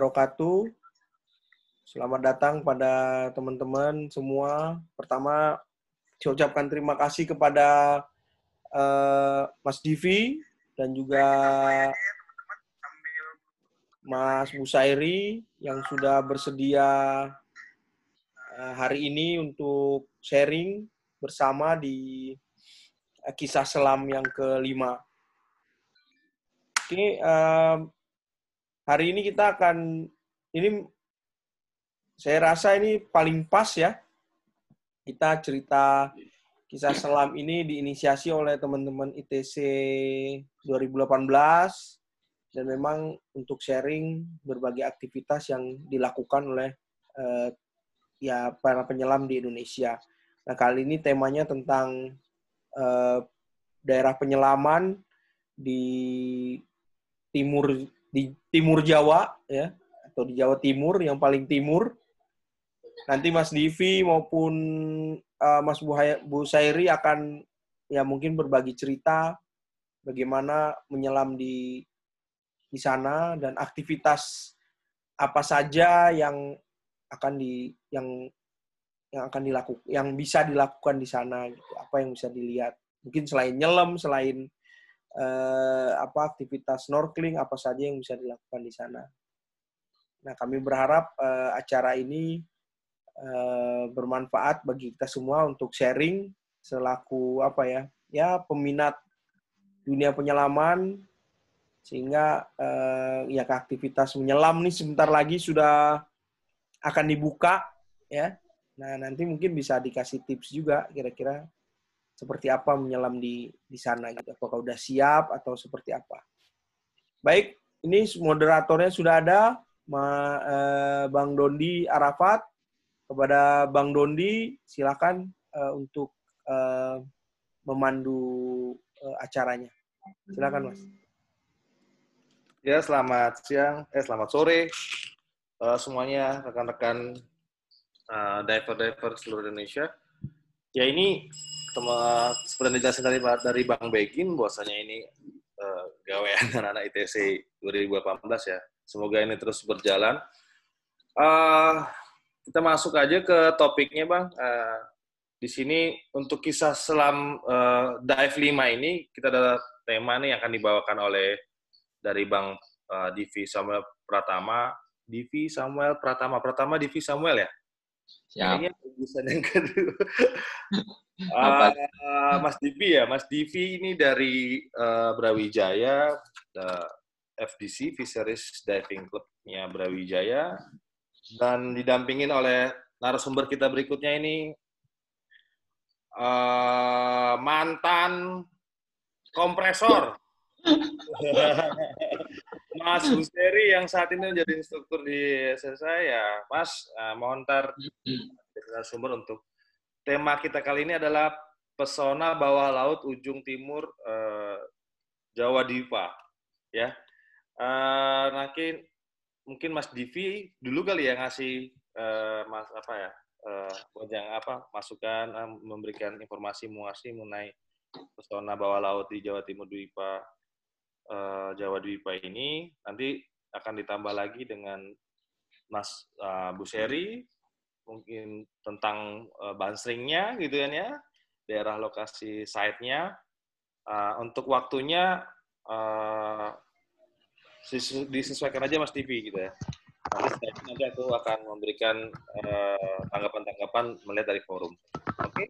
wabarakatuh. Selamat datang pada teman-teman semua. Pertama, saya ucapkan terima kasih kepada uh, Mas Divi dan juga Mas Busairi yang sudah bersedia uh, hari ini untuk sharing bersama di uh, kisah selam yang kelima. Oke, uh, hari ini kita akan ini saya rasa ini paling pas ya. Kita cerita kisah selam ini diinisiasi oleh teman-teman ITC 2018 dan memang untuk sharing berbagai aktivitas yang dilakukan oleh uh, ya para penyelam di Indonesia. Nah kali ini temanya tentang uh, daerah penyelaman di timur di timur Jawa ya atau di Jawa Timur yang paling timur. Nanti Mas Divi maupun uh, Mas Bu Sairi akan ya mungkin berbagi cerita bagaimana menyelam di di sana dan aktivitas apa saja yang akan di yang yang akan dilakukan yang bisa dilakukan di sana gitu apa yang bisa dilihat. Mungkin selain nyelam selain uh, apa aktivitas snorkeling apa saja yang bisa dilakukan di sana. Nah kami berharap uh, acara ini Eh, bermanfaat bagi kita semua untuk sharing selaku apa ya ya peminat dunia penyelaman sehingga uh, ya aktivitas menyelam nih sebentar lagi sudah akan dibuka ya. Nah nanti mungkin bisa dikasih tips juga kira-kira seperti apa menyelam di di sana gitu apakah udah siap atau seperti apa baik ini moderatornya sudah ada Ma, eh, Bang Dondi Arafat kepada Bang Dondi, silakan uh, untuk uh, memandu uh, acaranya. Silakan, Mas. Ya, selamat siang, eh selamat sore uh, semuanya rekan-rekan uh, diver-diver seluruh Indonesia. Ya ini teman seperti dijelasin dari dari Bang Begin, bahwasanya ini uh, gawean anak-anak ITC 2018 ya. Semoga ini terus berjalan. Uh, kita masuk aja ke topiknya, Bang. Uh, di sini untuk kisah selam uh, Dive 5 ini, kita ada tema nih yang akan dibawakan oleh dari Bang uh, Divi Samuel Pratama. Divi Samuel Pratama. Pratama Divi Samuel ya? Siap. Ini yang kedua. uh, Mas Divi ya, Mas Divi ini dari uh, Brawijaya, uh, FDC Fisheries Diving Club-nya Brawijaya dan didampingin oleh narasumber kita berikutnya ini uh, mantan kompresor Mas Huseri yang saat ini menjadi instruktur di SSI ya Mas uh, mohon ntar narasumber untuk tema kita kali ini adalah pesona bawah laut ujung timur uh, Jawa Diva ya. Uh, nanti mungkin Mas Divi dulu kali ya ngasih uh, Mas apa ya uh, yang apa masukan uh, memberikan informasi muasi mengenai pesona bawah laut di Jawa Timur Dwipa uh, Jawa Dwipa ini nanti akan ditambah lagi dengan Mas uh, Buseri mungkin tentang uh, bansringnya gitu kan ya daerah lokasi site-nya uh, untuk waktunya uh, disesuaikan aja Mas TV gitu ya. Nanti, nanti aku akan memberikan uh, tanggapan-tanggapan melihat dari forum. Oke, okay?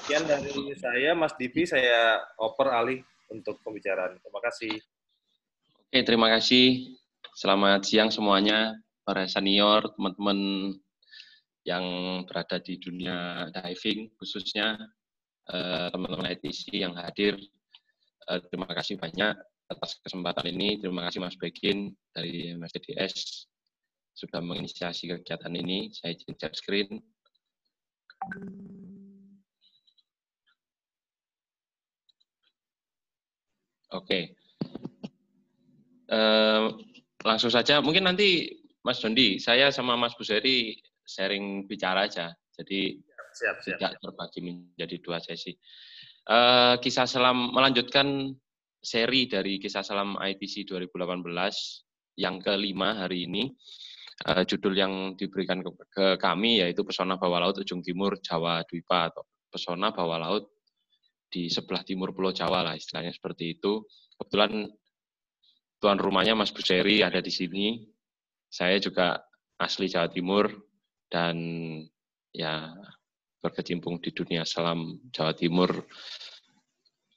sekian dari saya Mas Divi, saya oper alih untuk pembicaraan. Terima kasih. Oke, terima kasih. Selamat siang semuanya, para senior, teman-teman yang berada di dunia diving, khususnya eh, teman-teman uh, ITC yang hadir. Uh, terima kasih banyak atas kesempatan ini. Terima kasih Mas Begin dari MSDS sudah menginisiasi kegiatan ini. Saya izin share screen. Oke. Uh, langsung saja, mungkin nanti Mas Dondi, saya sama Mas Buseri sharing bicara aja. Jadi siap, siap, tidak siap. terbagi menjadi dua sesi. Uh, kisah selam melanjutkan seri dari kisah salam ITC 2018 yang kelima hari ini. Uh, judul yang diberikan ke, ke kami yaitu Pesona Bawah Laut Ujung Timur Jawa Dwipa atau Pesona Bawah Laut di sebelah timur Pulau Jawa lah istilahnya seperti itu. Kebetulan tuan rumahnya Mas Buseri ada di sini. Saya juga asli Jawa Timur dan ya berkecimpung di dunia selam Jawa Timur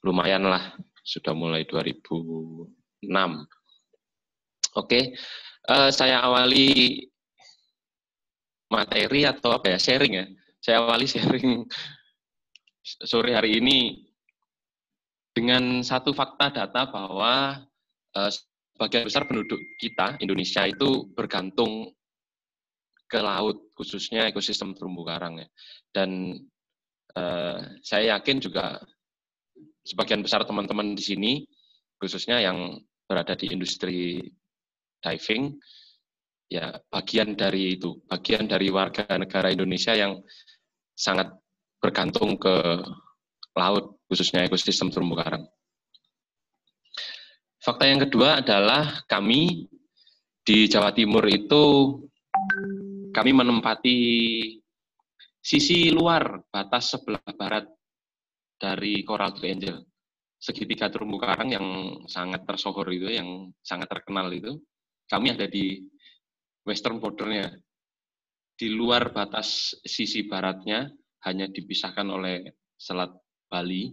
lumayan lah sudah mulai 2006. Oke, uh, saya awali materi atau apa ya sharing ya. Saya awali sharing sore hari ini dengan satu fakta data bahwa uh, sebagian besar penduduk kita Indonesia itu bergantung ke laut khususnya ekosistem terumbu karang ya. Dan uh, saya yakin juga sebagian besar teman-teman di sini, khususnya yang berada di industri diving, ya bagian dari itu, bagian dari warga negara Indonesia yang sangat bergantung ke laut, khususnya ekosistem terumbu karang. Fakta yang kedua adalah kami di Jawa Timur itu kami menempati sisi luar batas sebelah barat dari Coral Triangle. Segitiga terumbu karang yang sangat tersohor itu, yang sangat terkenal itu, kami ada di western bordernya. Di luar batas sisi baratnya hanya dipisahkan oleh Selat Bali,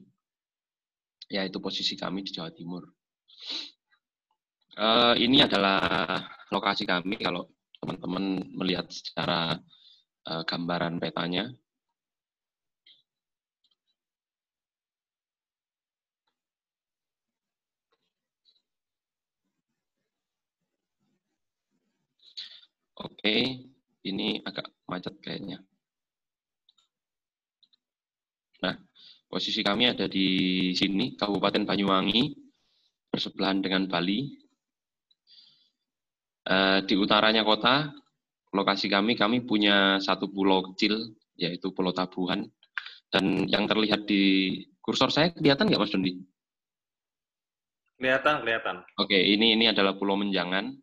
yaitu posisi kami di Jawa Timur. Uh, ini adalah lokasi kami kalau teman-teman melihat secara uh, gambaran petanya. Oke, ini agak macet kayaknya. Nah, posisi kami ada di sini, Kabupaten Banyuwangi, bersebelahan dengan Bali. Eh, di utaranya kota, lokasi kami, kami punya satu pulau kecil, yaitu Pulau Tabuhan. Dan yang terlihat di kursor saya, kelihatan nggak Mas Dondi? Kelihatan, kelihatan. Oke, ini ini adalah Pulau Menjangan.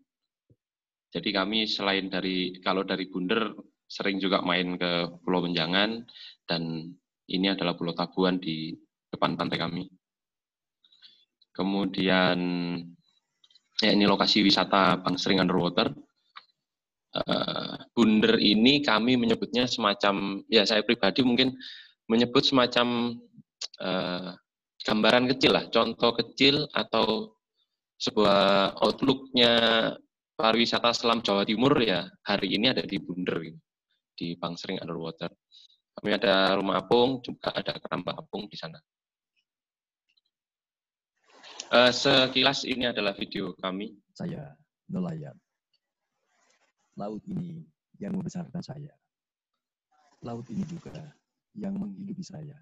Jadi kami selain dari kalau dari Bunder sering juga main ke Pulau Menjangan dan ini adalah Pulau Tabuan di depan pantai kami. Kemudian ya ini lokasi wisata Bangsering Underwater. Uh, Bunder ini kami menyebutnya semacam ya saya pribadi mungkin menyebut semacam uh, gambaran kecil lah, contoh kecil atau sebuah outlooknya pariwisata selam Jawa Timur ya hari ini ada di Bunder gitu, di Pangsering Underwater. Kami ada rumah apung, juga ada keramba apung di sana. Uh, sekilas ini adalah video kami. Saya nelayan. Laut ini yang membesarkan saya. Laut ini juga yang menghidupi saya.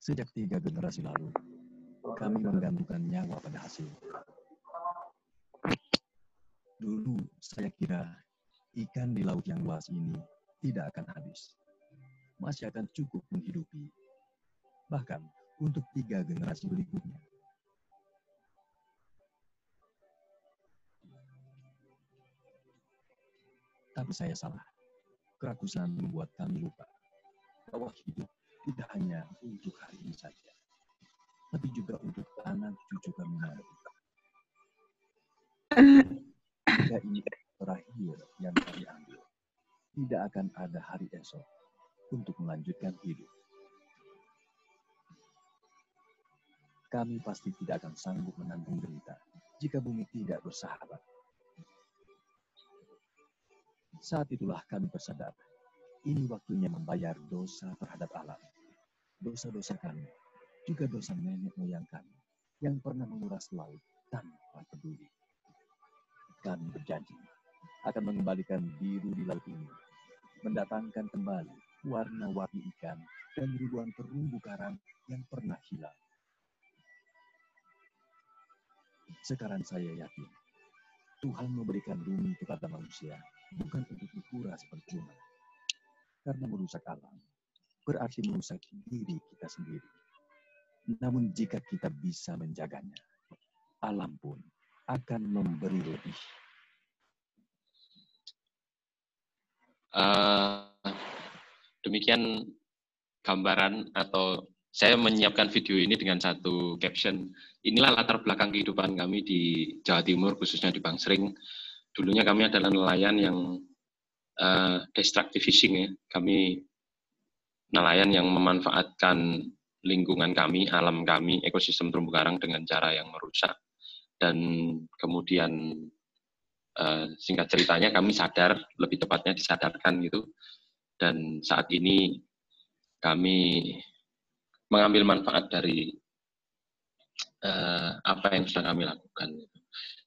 Sejak tiga generasi lalu, kami menggantungkan nyawa pada hasil. Dulu saya kira ikan di laut yang luas ini tidak akan habis. Masih akan cukup menghidupi. Bahkan untuk tiga generasi berikutnya. Tapi saya salah. Kerakusan membuat kami lupa bahwa hidup tidak hanya untuk hari ini saja, tapi juga untuk anak cucu kami nanti jika ini terakhir yang kami ambil, tidak akan ada hari esok untuk melanjutkan hidup. Kami pasti tidak akan sanggup menanggung derita jika bumi tidak bersahabat. Saat itulah kami bersadar, ini waktunya membayar dosa terhadap alam. Dosa-dosa kami, juga dosa nenek moyang kami, yang pernah menguras laut tanpa peduli. Kami berjanji akan mengembalikan biru di laut ini, mendatangkan kembali warna-warni ikan dan ribuan terumbu karang yang pernah hilang. Sekarang saya yakin Tuhan memberikan bumi kepada manusia bukan untuk dikuras percuma. Karena merusak alam berarti merusak diri kita sendiri. Namun jika kita bisa menjaganya, alam pun akan memberi lebih. Uh, demikian gambaran atau saya menyiapkan video ini dengan satu caption. Inilah latar belakang kehidupan kami di Jawa Timur, khususnya di Bangsering. Dulunya kami adalah nelayan yang uh, destructive fishing ya. Kami nelayan yang memanfaatkan lingkungan kami, alam kami, ekosistem terumbu karang dengan cara yang merusak. Dan kemudian uh, singkat ceritanya kami sadar, lebih tepatnya disadarkan gitu. Dan saat ini kami mengambil manfaat dari uh, apa yang sudah kami lakukan.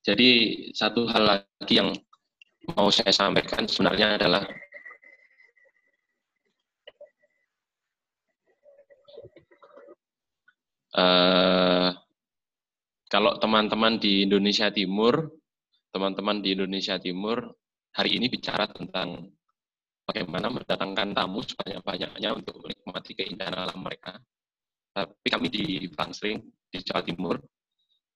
Jadi satu hal lagi yang mau saya sampaikan sebenarnya adalah uh, kalau teman-teman di Indonesia Timur, teman-teman di Indonesia Timur hari ini bicara tentang bagaimana mendatangkan tamu sebanyak-banyaknya untuk menikmati keindahan alam mereka. Tapi kami di Bangsering, di Jawa Timur,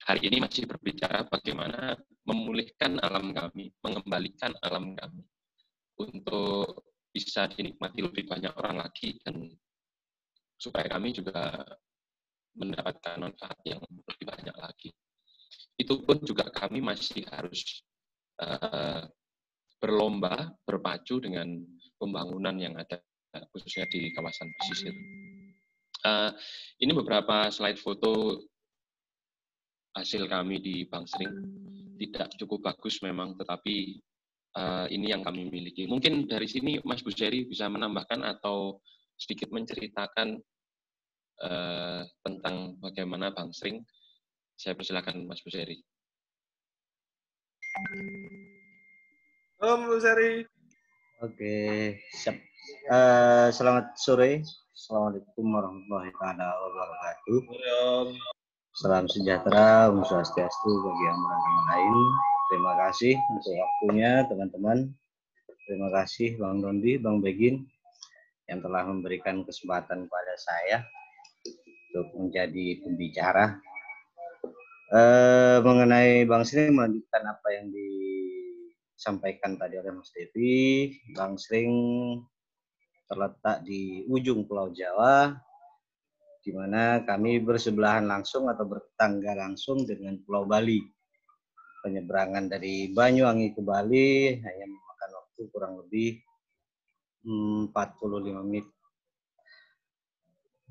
hari ini masih berbicara bagaimana memulihkan alam kami, mengembalikan alam kami untuk bisa dinikmati lebih banyak orang lagi dan supaya kami juga mendapatkan manfaat yang lebih banyak lagi. Itu pun juga kami masih harus uh, berlomba, berpacu dengan pembangunan yang ada khususnya di kawasan pesisir. Uh, ini beberapa slide foto hasil kami di Bangsering. Tidak cukup bagus memang, tetapi uh, ini yang kami miliki. Mungkin dari sini Mas Buseri bisa menambahkan atau sedikit menceritakan uh, tentang bagaimana Bangsering. Saya persilakan Mas Buseri. Halo Mas Buseri. Oke, siap. Uh, selamat sore. Assalamualaikum warahmatullahi wabarakatuh. Salam sejahtera, Om Swastiastu bagi yang beragama lain. Terima kasih untuk waktunya teman-teman. Terima kasih Bang Rondi, Bang Begin yang telah memberikan kesempatan kepada saya untuk menjadi pembicara eh, mengenai Bang Sri melanjutkan apa yang disampaikan tadi oleh Mas Devi. Bang Sring terletak di ujung Pulau Jawa, di mana kami bersebelahan langsung atau bertetangga langsung dengan Pulau Bali. Penyeberangan dari Banyuwangi ke Bali hanya memakan waktu kurang lebih 45 menit.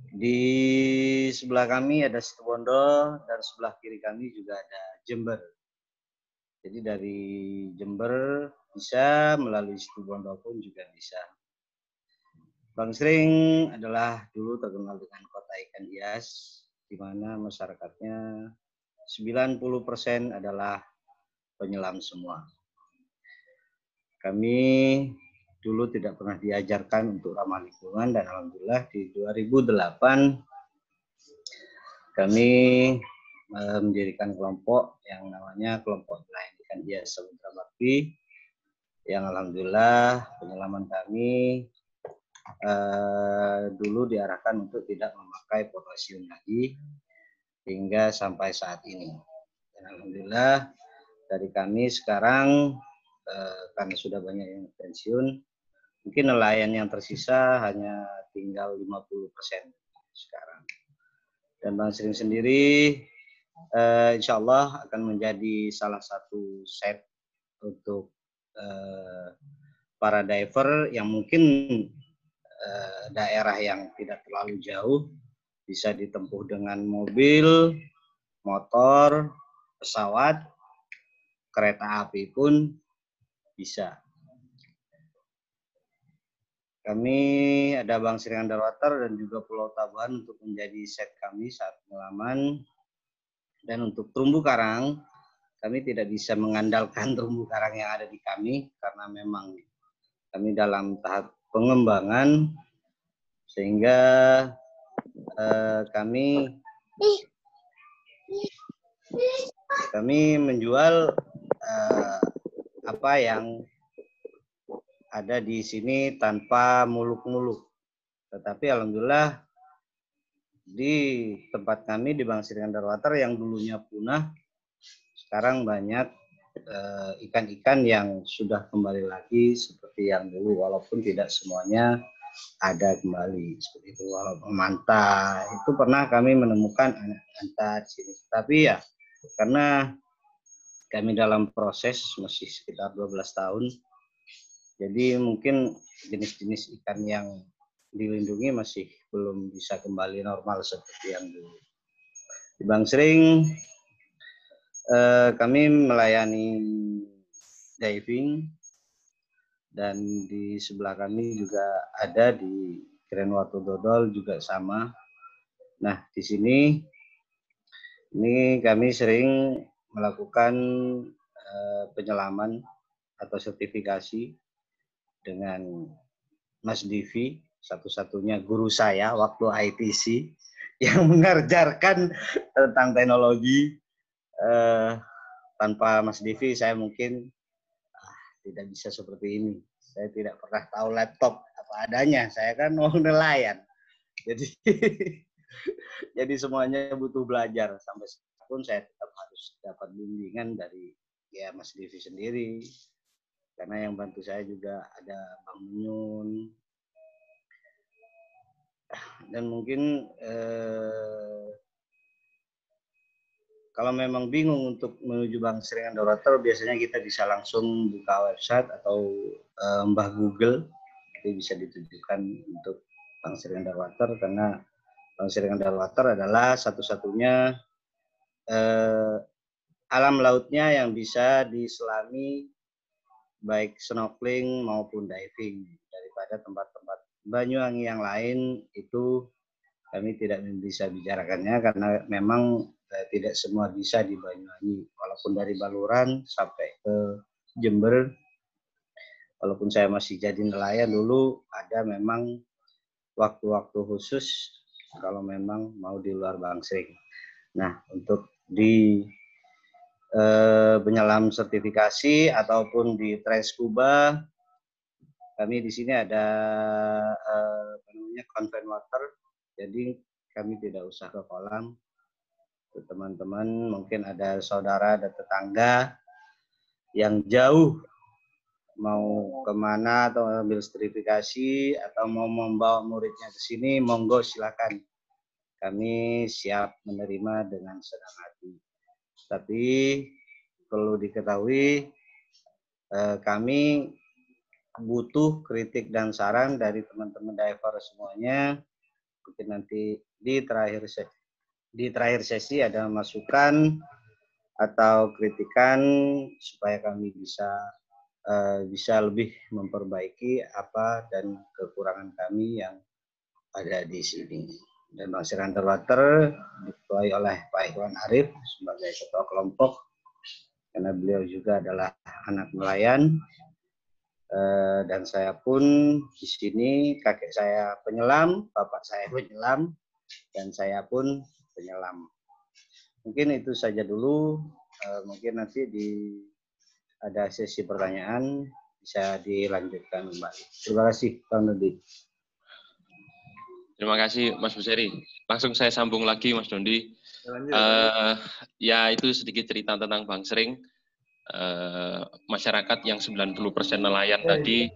Di sebelah kami ada Situbondo dan sebelah kiri kami juga ada Jember. Jadi dari Jember bisa melalui Situbondo pun juga bisa. Bang Sering adalah dulu terkenal dengan kota ikan hias, di mana masyarakatnya 90% adalah penyelam semua. Kami dulu tidak pernah diajarkan untuk ramah lingkungan dan alhamdulillah di 2008 kami eh, mendirikan kelompok yang namanya kelompok nelayan ikan hias Samudra Bakti yang alhamdulillah penyelaman kami uh, dulu diarahkan untuk tidak memakai potasium lagi hingga sampai saat ini. Dan alhamdulillah dari kami sekarang uh, karena sudah banyak yang pensiun, mungkin nelayan yang tersisa hanya tinggal 50% sekarang. Dan Bang Sering sendiri uh, insya Allah akan menjadi salah satu set untuk uh, para diver yang mungkin Eh, daerah yang tidak terlalu jauh bisa ditempuh dengan mobil, motor, pesawat, kereta api pun bisa. Kami ada Bang Sering Underwater dan juga Pulau Tabuhan untuk menjadi set kami saat pengalaman. Dan untuk terumbu karang, kami tidak bisa mengandalkan terumbu karang yang ada di kami karena memang kami dalam tahap pengembangan sehingga uh, kami kami menjual uh, apa yang ada di sini tanpa muluk-muluk. Tetapi alhamdulillah di tempat kami di Bang Sirikan Darwater yang dulunya punah sekarang banyak eh, ikan-ikan uh, yang sudah kembali lagi seperti yang dulu walaupun tidak semuanya ada kembali seperti itu walaupun manta itu pernah kami menemukan anak manta di sini tapi ya karena kami dalam proses masih sekitar 12 tahun jadi mungkin jenis-jenis ikan yang dilindungi masih belum bisa kembali normal seperti yang dulu. Di Bang Sering eh, kami melayani diving dan di sebelah kami juga ada di Keren Watu Dodol juga sama. Nah, di sini ini kami sering melakukan uh, penyelaman atau sertifikasi dengan Mas Divi, satu-satunya guru saya waktu ITC yang mengajarkan tentang teknologi. Uh, tanpa Mas Divi saya mungkin uh, tidak bisa seperti ini. Saya tidak pernah tahu laptop apa adanya. Saya kan mau nelayan. Jadi jadi semuanya butuh belajar sampai pun saya tetap harus dapat bimbingan dari ya Mas Divi sendiri karena yang bantu saya juga ada Bang Munyun. Dan mungkin eh, kalau memang bingung untuk menuju Bank Sering Underwater, biasanya kita bisa langsung buka website atau uh, Mbah Google, itu bisa ditujukan untuk Bank Sering Underwater karena Bank Sering Underwater adalah satu-satunya uh, alam lautnya yang bisa diselami baik snorkeling maupun diving daripada tempat-tempat Banyuwangi yang lain itu kami tidak bisa bicarakannya karena memang eh, tidak semua bisa di Banyuwangi. Walaupun dari Baluran sampai ke Jember, walaupun saya masih jadi nelayan dulu, ada memang waktu-waktu khusus kalau memang mau di luar Bangsering. Nah, untuk di eh, penyelam sertifikasi ataupun di Transkuba, kami di sini ada eh, namanya convent water, jadi kami tidak usah ke kolam, teman-teman mungkin ada saudara dan tetangga yang jauh mau ke mana atau ambil sertifikasi atau mau membawa muridnya ke sini monggo silakan. Kami siap menerima dengan senang hati tapi perlu diketahui eh, kami butuh kritik dan saran dari teman-teman diver semuanya mungkin nanti di terakhir di terakhir sesi ada masukan atau kritikan supaya kami bisa uh, bisa lebih memperbaiki apa dan kekurangan kami yang ada di sini. Dan Bang diketuai oleh Pak Iwan Arif sebagai ketua kelompok karena beliau juga adalah anak nelayan uh, dan saya pun di sini kakek saya penyelam, bapak saya penyelam dan saya pun penyelam. Mungkin itu saja dulu. Uh, mungkin nanti di ada sesi pertanyaan bisa dilanjutkan kembali. Terima kasih, Bang Dondi. Terima kasih, Mas Buseri. Langsung saya sambung lagi, Mas Dondi. Uh, ya, itu sedikit cerita tentang Bang Sering. Uh, masyarakat yang 90% nelayan tadi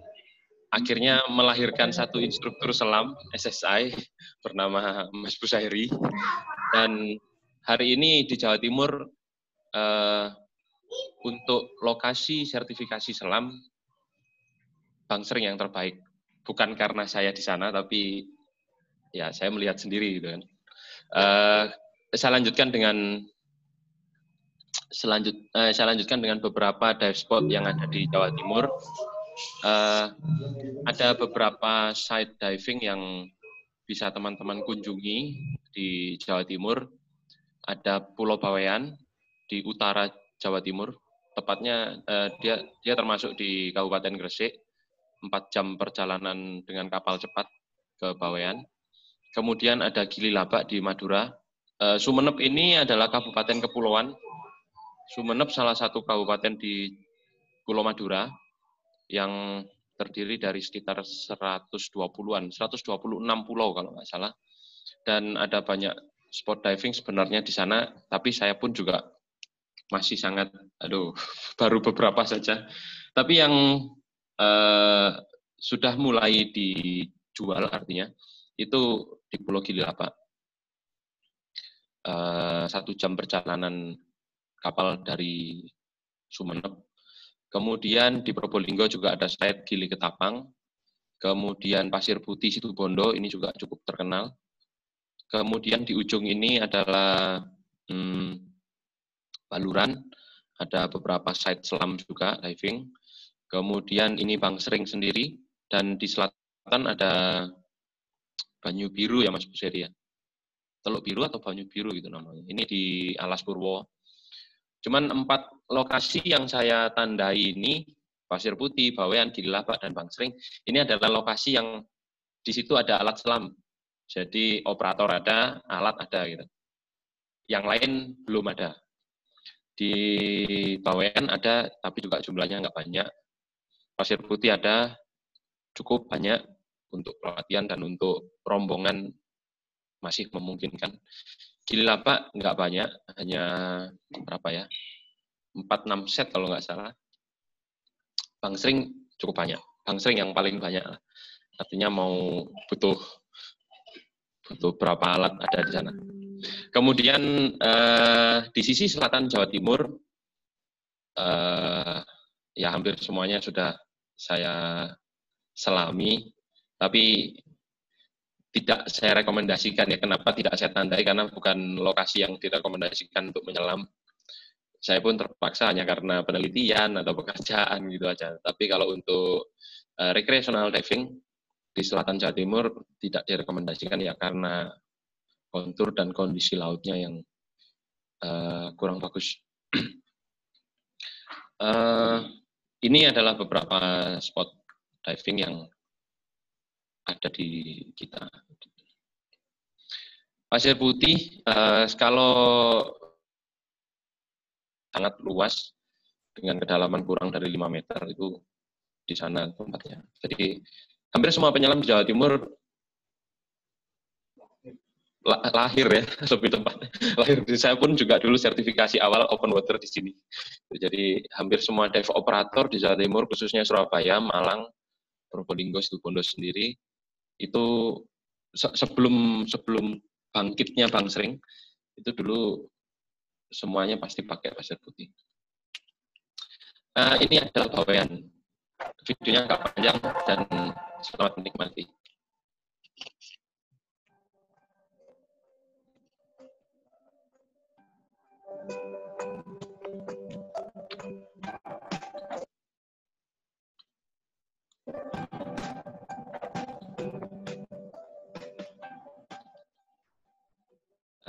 akhirnya melahirkan satu instruktur selam SSI bernama Mas Busairi dan hari ini di Jawa Timur uh, untuk lokasi sertifikasi selam Bang Sering yang terbaik bukan karena saya di sana tapi ya saya melihat sendiri gitu kan uh, saya lanjutkan dengan selanjut uh, saya lanjutkan dengan beberapa dive spot yang ada di Jawa Timur uh, ada beberapa site diving yang bisa teman-teman kunjungi di Jawa Timur. Ada Pulau Bawean di utara Jawa Timur. Tepatnya uh, dia dia termasuk di Kabupaten Gresik. Empat jam perjalanan dengan kapal cepat ke Bawean. Kemudian ada Gili Labak di Madura. Uh, Sumeneb ini adalah kabupaten kepulauan. Sumeneb salah satu kabupaten di Pulau Madura yang terdiri dari sekitar 120-an, 126 pulau kalau nggak salah. Dan ada banyak spot diving sebenarnya di sana, tapi saya pun juga masih sangat, aduh, baru beberapa saja. Tapi yang uh, sudah mulai dijual artinya itu di Pulau Gililapa. Uh, satu jam perjalanan kapal dari Sumeneb. Kemudian di Probolinggo juga ada site Gili Ketapang. Kemudian Pasir Putih Situ Bondo ini juga cukup terkenal. Kemudian di ujung ini adalah hmm, Baluran, ada beberapa site selam juga diving. Kemudian ini Bang Sering sendiri, dan di selatan ada Banyu Biru ya Mas Buseri ya. Teluk Biru atau Banyu Biru gitu namanya. Ini di Alas Purwo. Cuman empat lokasi yang saya tandai ini, Pasir Putih, Bawean, Gililabak, dan Bang Sering, ini adalah lokasi yang di situ ada alat selam. Jadi operator ada, alat ada gitu. Yang lain belum ada. Di Bawean ada, tapi juga jumlahnya nggak banyak. Pasir Putih ada, cukup banyak untuk pelatihan dan untuk rombongan masih memungkinkan. Gili lapak nggak banyak, hanya berapa ya? 4-6 set kalau nggak salah. Bang Sering cukup banyak. Bang Sering yang paling banyak. Artinya mau butuh butuh berapa alat ada di sana. Kemudian eh, di sisi selatan Jawa Timur, eh, ya hampir semuanya sudah saya selami, tapi tidak saya rekomendasikan ya. Kenapa tidak saya tandai? Karena bukan lokasi yang direkomendasikan untuk menyelam. Saya pun terpaksa hanya karena penelitian atau pekerjaan gitu aja. Tapi kalau untuk uh, recreational diving di selatan Jawa Timur tidak direkomendasikan ya karena kontur dan kondisi lautnya yang uh, kurang bagus. uh, ini adalah beberapa spot diving yang ada di kita. Pasir putih, uh, kalau sangat luas dengan kedalaman kurang dari 5 meter itu di sana tempatnya. Jadi hampir semua penyelam di Jawa Timur lahir ya lebih tepat lahir di saya pun juga dulu sertifikasi awal open water di sini jadi hampir semua dive operator di Jawa Timur khususnya Surabaya Malang Probolinggo Situbondo sendiri itu sebelum sebelum bangkitnya Bang Sering itu dulu semuanya pasti pakai pasir putih. Nah, ini adalah bawean. Videonya nggak panjang dan selamat menikmati.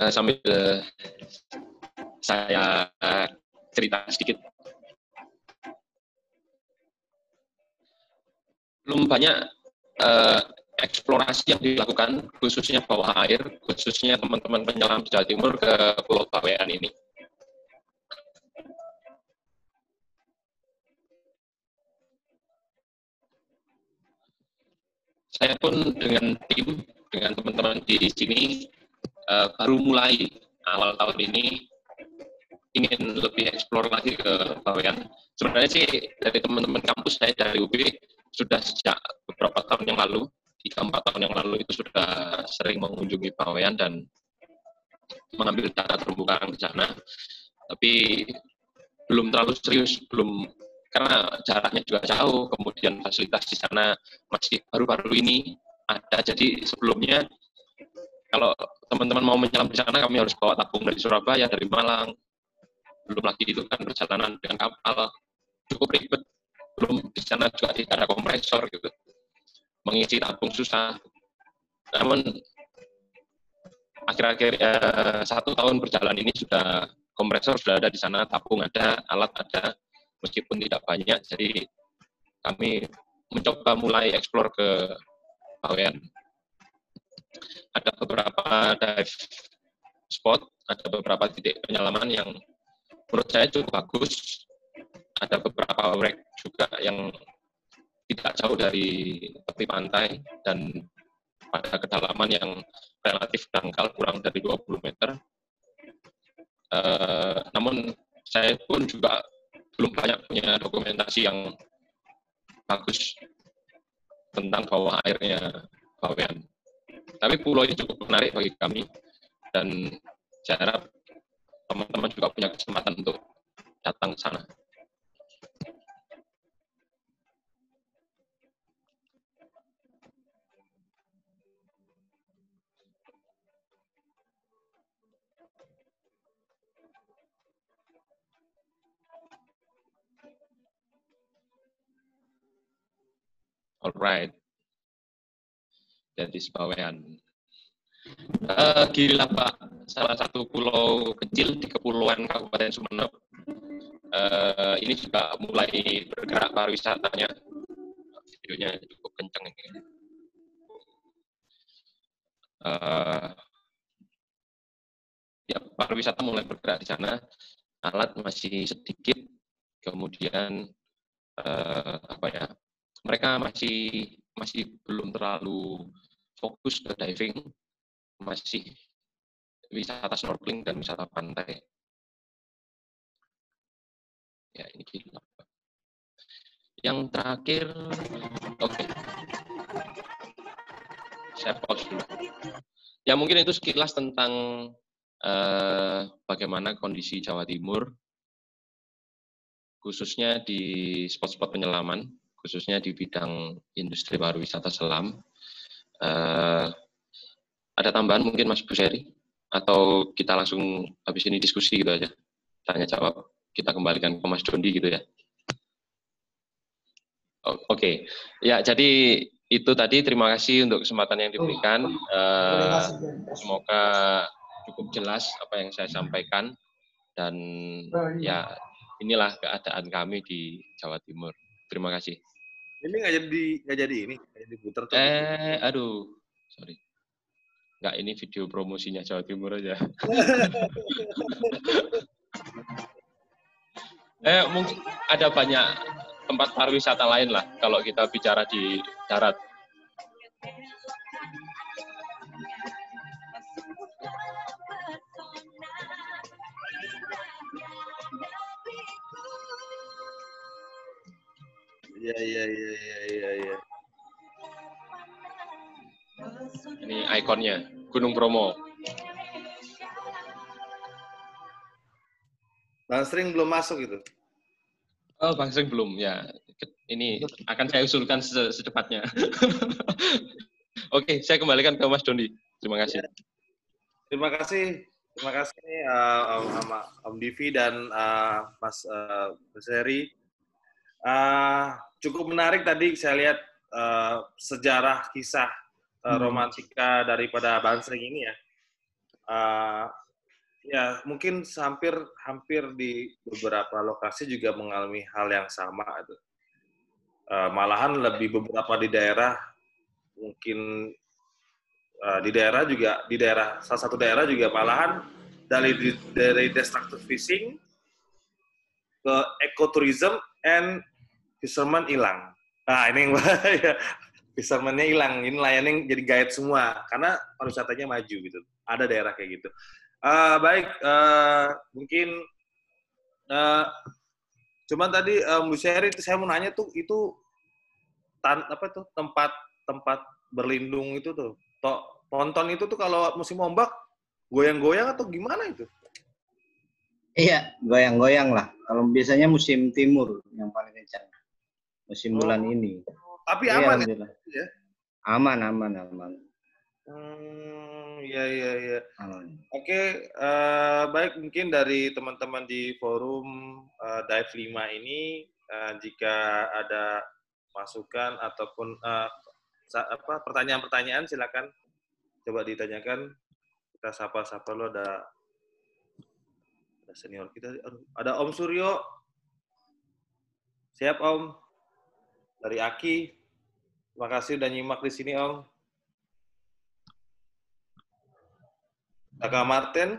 Uh, sambil uh, saya cerita sedikit. Belum banyak uh, eksplorasi yang dilakukan, khususnya bawah air, khususnya teman-teman penyelam di Jawa Timur ke Pulau Bawean ini. Saya pun dengan tim, dengan teman-teman di sini, uh, baru mulai awal tahun ini ingin lebih eksplor lagi ke Bawean. Sebenarnya sih dari teman-teman kampus saya dari UB sudah sejak beberapa tahun yang lalu, tiga empat tahun yang lalu itu sudah sering mengunjungi Bawean dan mengambil data terumbu karang di sana. Tapi belum terlalu serius, belum karena jaraknya juga jauh, kemudian fasilitas di sana masih baru-baru ini ada. Jadi sebelumnya kalau teman-teman mau menyelam di sana, kami harus bawa tabung dari Surabaya, dari Malang. Belum lagi itu kan perjalanan dengan kapal cukup ribet. Belum di sana juga tidak ada kompresor gitu. Mengisi tabung susah. Namun akhir-akhir eh, satu tahun berjalan ini sudah kompresor sudah ada di sana, tabung ada, alat ada, meskipun tidak banyak. Jadi kami mencoba mulai eksplor ke Bawean ada beberapa dive spot, ada beberapa titik penyelaman yang menurut saya cukup bagus. Ada beberapa wreck juga yang tidak jauh dari tepi pantai dan pada kedalaman yang relatif dangkal kurang dari 20 meter. Uh, namun saya pun juga belum banyak punya dokumentasi yang bagus tentang bawah airnya Bawean. Tapi pulau ini cukup menarik bagi kami dan saya harap teman-teman juga punya kesempatan untuk datang ke sana. Alright. Jadi Bawean. Uh, Gila Pak, salah satu pulau kecil di Kepulauan Kabupaten Sumeneb. Uh, ini juga mulai bergerak pariwisatanya. Videonya cukup kenceng ini. Uh, ya pariwisata mulai bergerak di sana. Alat masih sedikit, kemudian uh, apa ya mereka masih masih belum terlalu fokus ke diving, masih wisata snorkeling dan wisata pantai. Ya, ini gila. Yang terakhir, oke. Okay. Saya pause dulu. Ya, mungkin itu sekilas tentang uh, bagaimana kondisi Jawa Timur, khususnya di spot-spot penyelaman khususnya di bidang industri pariwisata selam. Uh, ada tambahan mungkin Mas Buseri? Atau kita langsung habis ini diskusi gitu aja? Tanya jawab. Kita kembalikan ke Mas Dondi gitu ya? Oke, okay. ya jadi itu tadi terima kasih untuk kesempatan yang diberikan. Uh, semoga cukup jelas apa yang saya sampaikan dan ya inilah keadaan kami di Jawa Timur. Terima kasih. Ini nggak jadi nggak jadi ini, nggak jadi puter tuh. Eh, aduh, sorry. Nggak ini video promosinya Jawa Timur aja. eh, mungkin ada banyak tempat pariwisata lain lah kalau kita bicara di darat. Iya iya iya iya iya. Ya. Ini ikonnya Gunung Bromo. Bang Sering belum masuk itu. Oh, Bang Sering belum ya. Ini akan saya usulkan secepatnya. Oke, saya kembalikan ke Mas Dondi. Terima kasih. Ya. Terima kasih. Terima kasih uh, Om, Om Divi dan uh, Mas uh, Seri. Uh, cukup menarik tadi saya lihat uh, sejarah kisah uh, romantika daripada Bansring ini ya. Uh, ya mungkin hampir hampir di beberapa lokasi juga mengalami hal yang sama. Uh, malahan lebih beberapa di daerah mungkin uh, di daerah juga di daerah salah satu daerah juga malahan dari dari destructive fishing ke ecotourism and fisherman hilang. Nah, ini yang bahaya. Fisherman-nya hilang. Ini layanin jadi guide semua. Karena pariwisatanya maju gitu. Ada daerah kayak gitu. Uh, baik, uh, mungkin uh, cuman tadi um, Bu Sherry saya mau nanya tuh itu tan apa tuh tempat tempat berlindung itu tuh to ponton itu tuh kalau musim ombak goyang-goyang atau gimana itu? Iya, goyang-goyang lah. Kalau biasanya musim timur yang paling kencang musim oh. bulan ini. Tapi iya, aman ya? ya? Aman, aman, aman. Hmm, ya, ya, ya. Aman. Oke, uh, baik mungkin dari teman-teman di forum uh, Dive 5 ini, uh, jika ada masukan ataupun uh, apa pertanyaan-pertanyaan silakan coba ditanyakan. Kita sapa-sapa lo ada ada senior kita. Ada Om Suryo. Siap Om dari Aki. Terima kasih udah nyimak di sini, Om. Kakak Martin.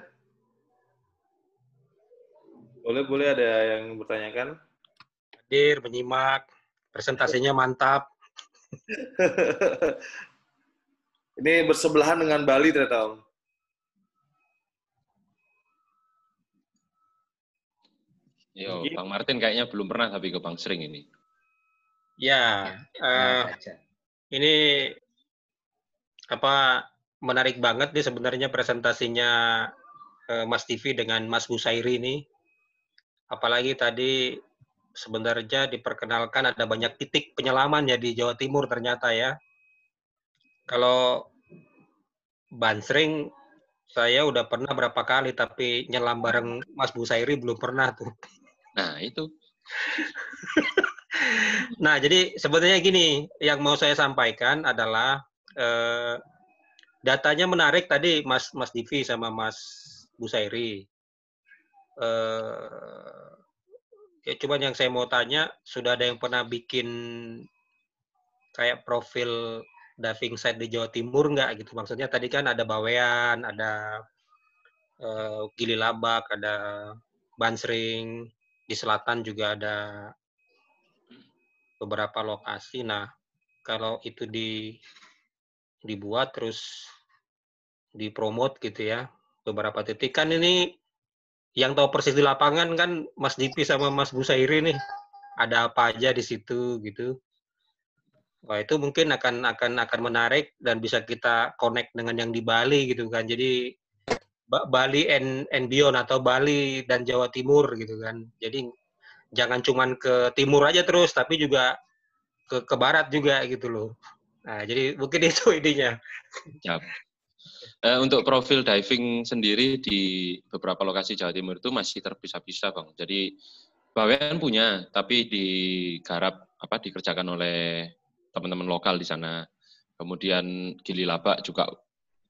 Boleh-boleh ada yang bertanyakan? Hadir, menyimak. Presentasinya mantap. Ini bersebelahan dengan Bali ternyata, Om. Yo, Bang Martin kayaknya belum pernah tapi ke Bang Sering ini. Ya, uh, ini apa menarik banget nih sebenarnya presentasinya uh, Mas TV dengan Mas Busairi ini. Apalagi tadi sebenarnya diperkenalkan ada banyak titik penyelaman ya di Jawa Timur ternyata ya. Kalau Bansring saya udah pernah berapa kali tapi nyelam bareng Mas Busairi belum pernah tuh. Nah, itu. nah, jadi sebetulnya gini, yang mau saya sampaikan adalah eh, datanya menarik tadi Mas Mas Divi sama Mas Busairi. Eh, ya cuman yang saya mau tanya, sudah ada yang pernah bikin kayak profil diving site di Jawa Timur nggak gitu? Maksudnya tadi kan ada Bawean, ada uh, Gili Labak, ada Bansring, di selatan juga ada beberapa lokasi. Nah, kalau itu di dibuat terus dipromot gitu ya beberapa titik kan ini yang tahu persis di lapangan kan Mas Dipi sama Mas Busairi nih ada apa aja di situ gitu. Wah itu mungkin akan akan akan menarik dan bisa kita connect dengan yang di Bali gitu kan. Jadi Bali and, and beyond atau Bali dan Jawa Timur gitu kan. Jadi jangan cuman ke timur aja terus tapi juga ke ke barat juga gitu loh. Nah, jadi mungkin itu idenya. Ya. Uh, untuk profil diving sendiri di beberapa lokasi Jawa Timur itu masih terpisah-pisah, Bang. Jadi Bawean punya, tapi digarap apa dikerjakan oleh teman-teman lokal di sana. Kemudian Gili Labak juga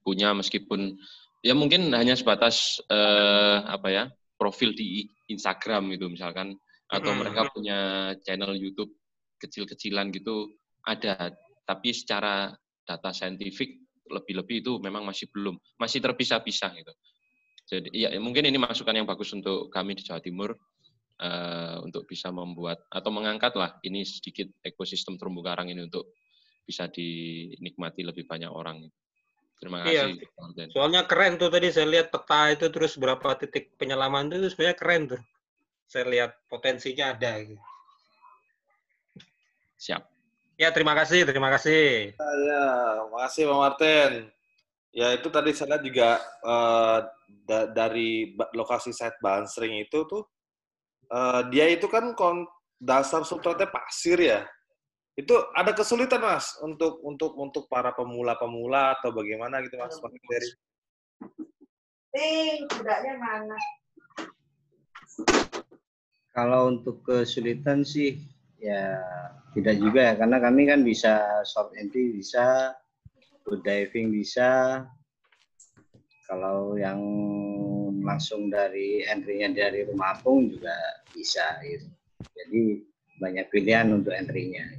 punya meskipun ya mungkin hanya sebatas uh, apa ya profil di Instagram itu misalkan atau hmm. mereka punya channel YouTube kecil-kecilan gitu ada tapi secara data saintifik lebih-lebih itu memang masih belum masih terpisah-pisah gitu jadi ya mungkin ini masukan yang bagus untuk kami di Jawa Timur uh, untuk bisa membuat atau mengangkat lah ini sedikit ekosistem terumbu karang ini untuk bisa dinikmati lebih banyak orang Terima iya. kasih. Iya. Soalnya keren tuh tadi saya lihat peta itu terus berapa titik penyelaman itu sebenarnya keren tuh. Saya lihat potensinya ada. Gitu. Siap. Ya, terima kasih, terima kasih. Ya, terima kasih Pak Martin. Ya, itu tadi saya lihat juga uh, da dari lokasi site Bansring itu tuh, uh, dia itu kan dasar substratnya pasir ya. Itu ada kesulitan mas untuk untuk untuk para pemula-pemula atau bagaimana gitu mas Pak? Eh, kudanya mana? Kalau untuk kesulitan sih ya tidak juga ya karena kami kan bisa short entry bisa, good diving bisa. Kalau yang langsung dari entry-nya dari rumah apung juga bisa gitu. Jadi banyak pilihan untuk entry-nya.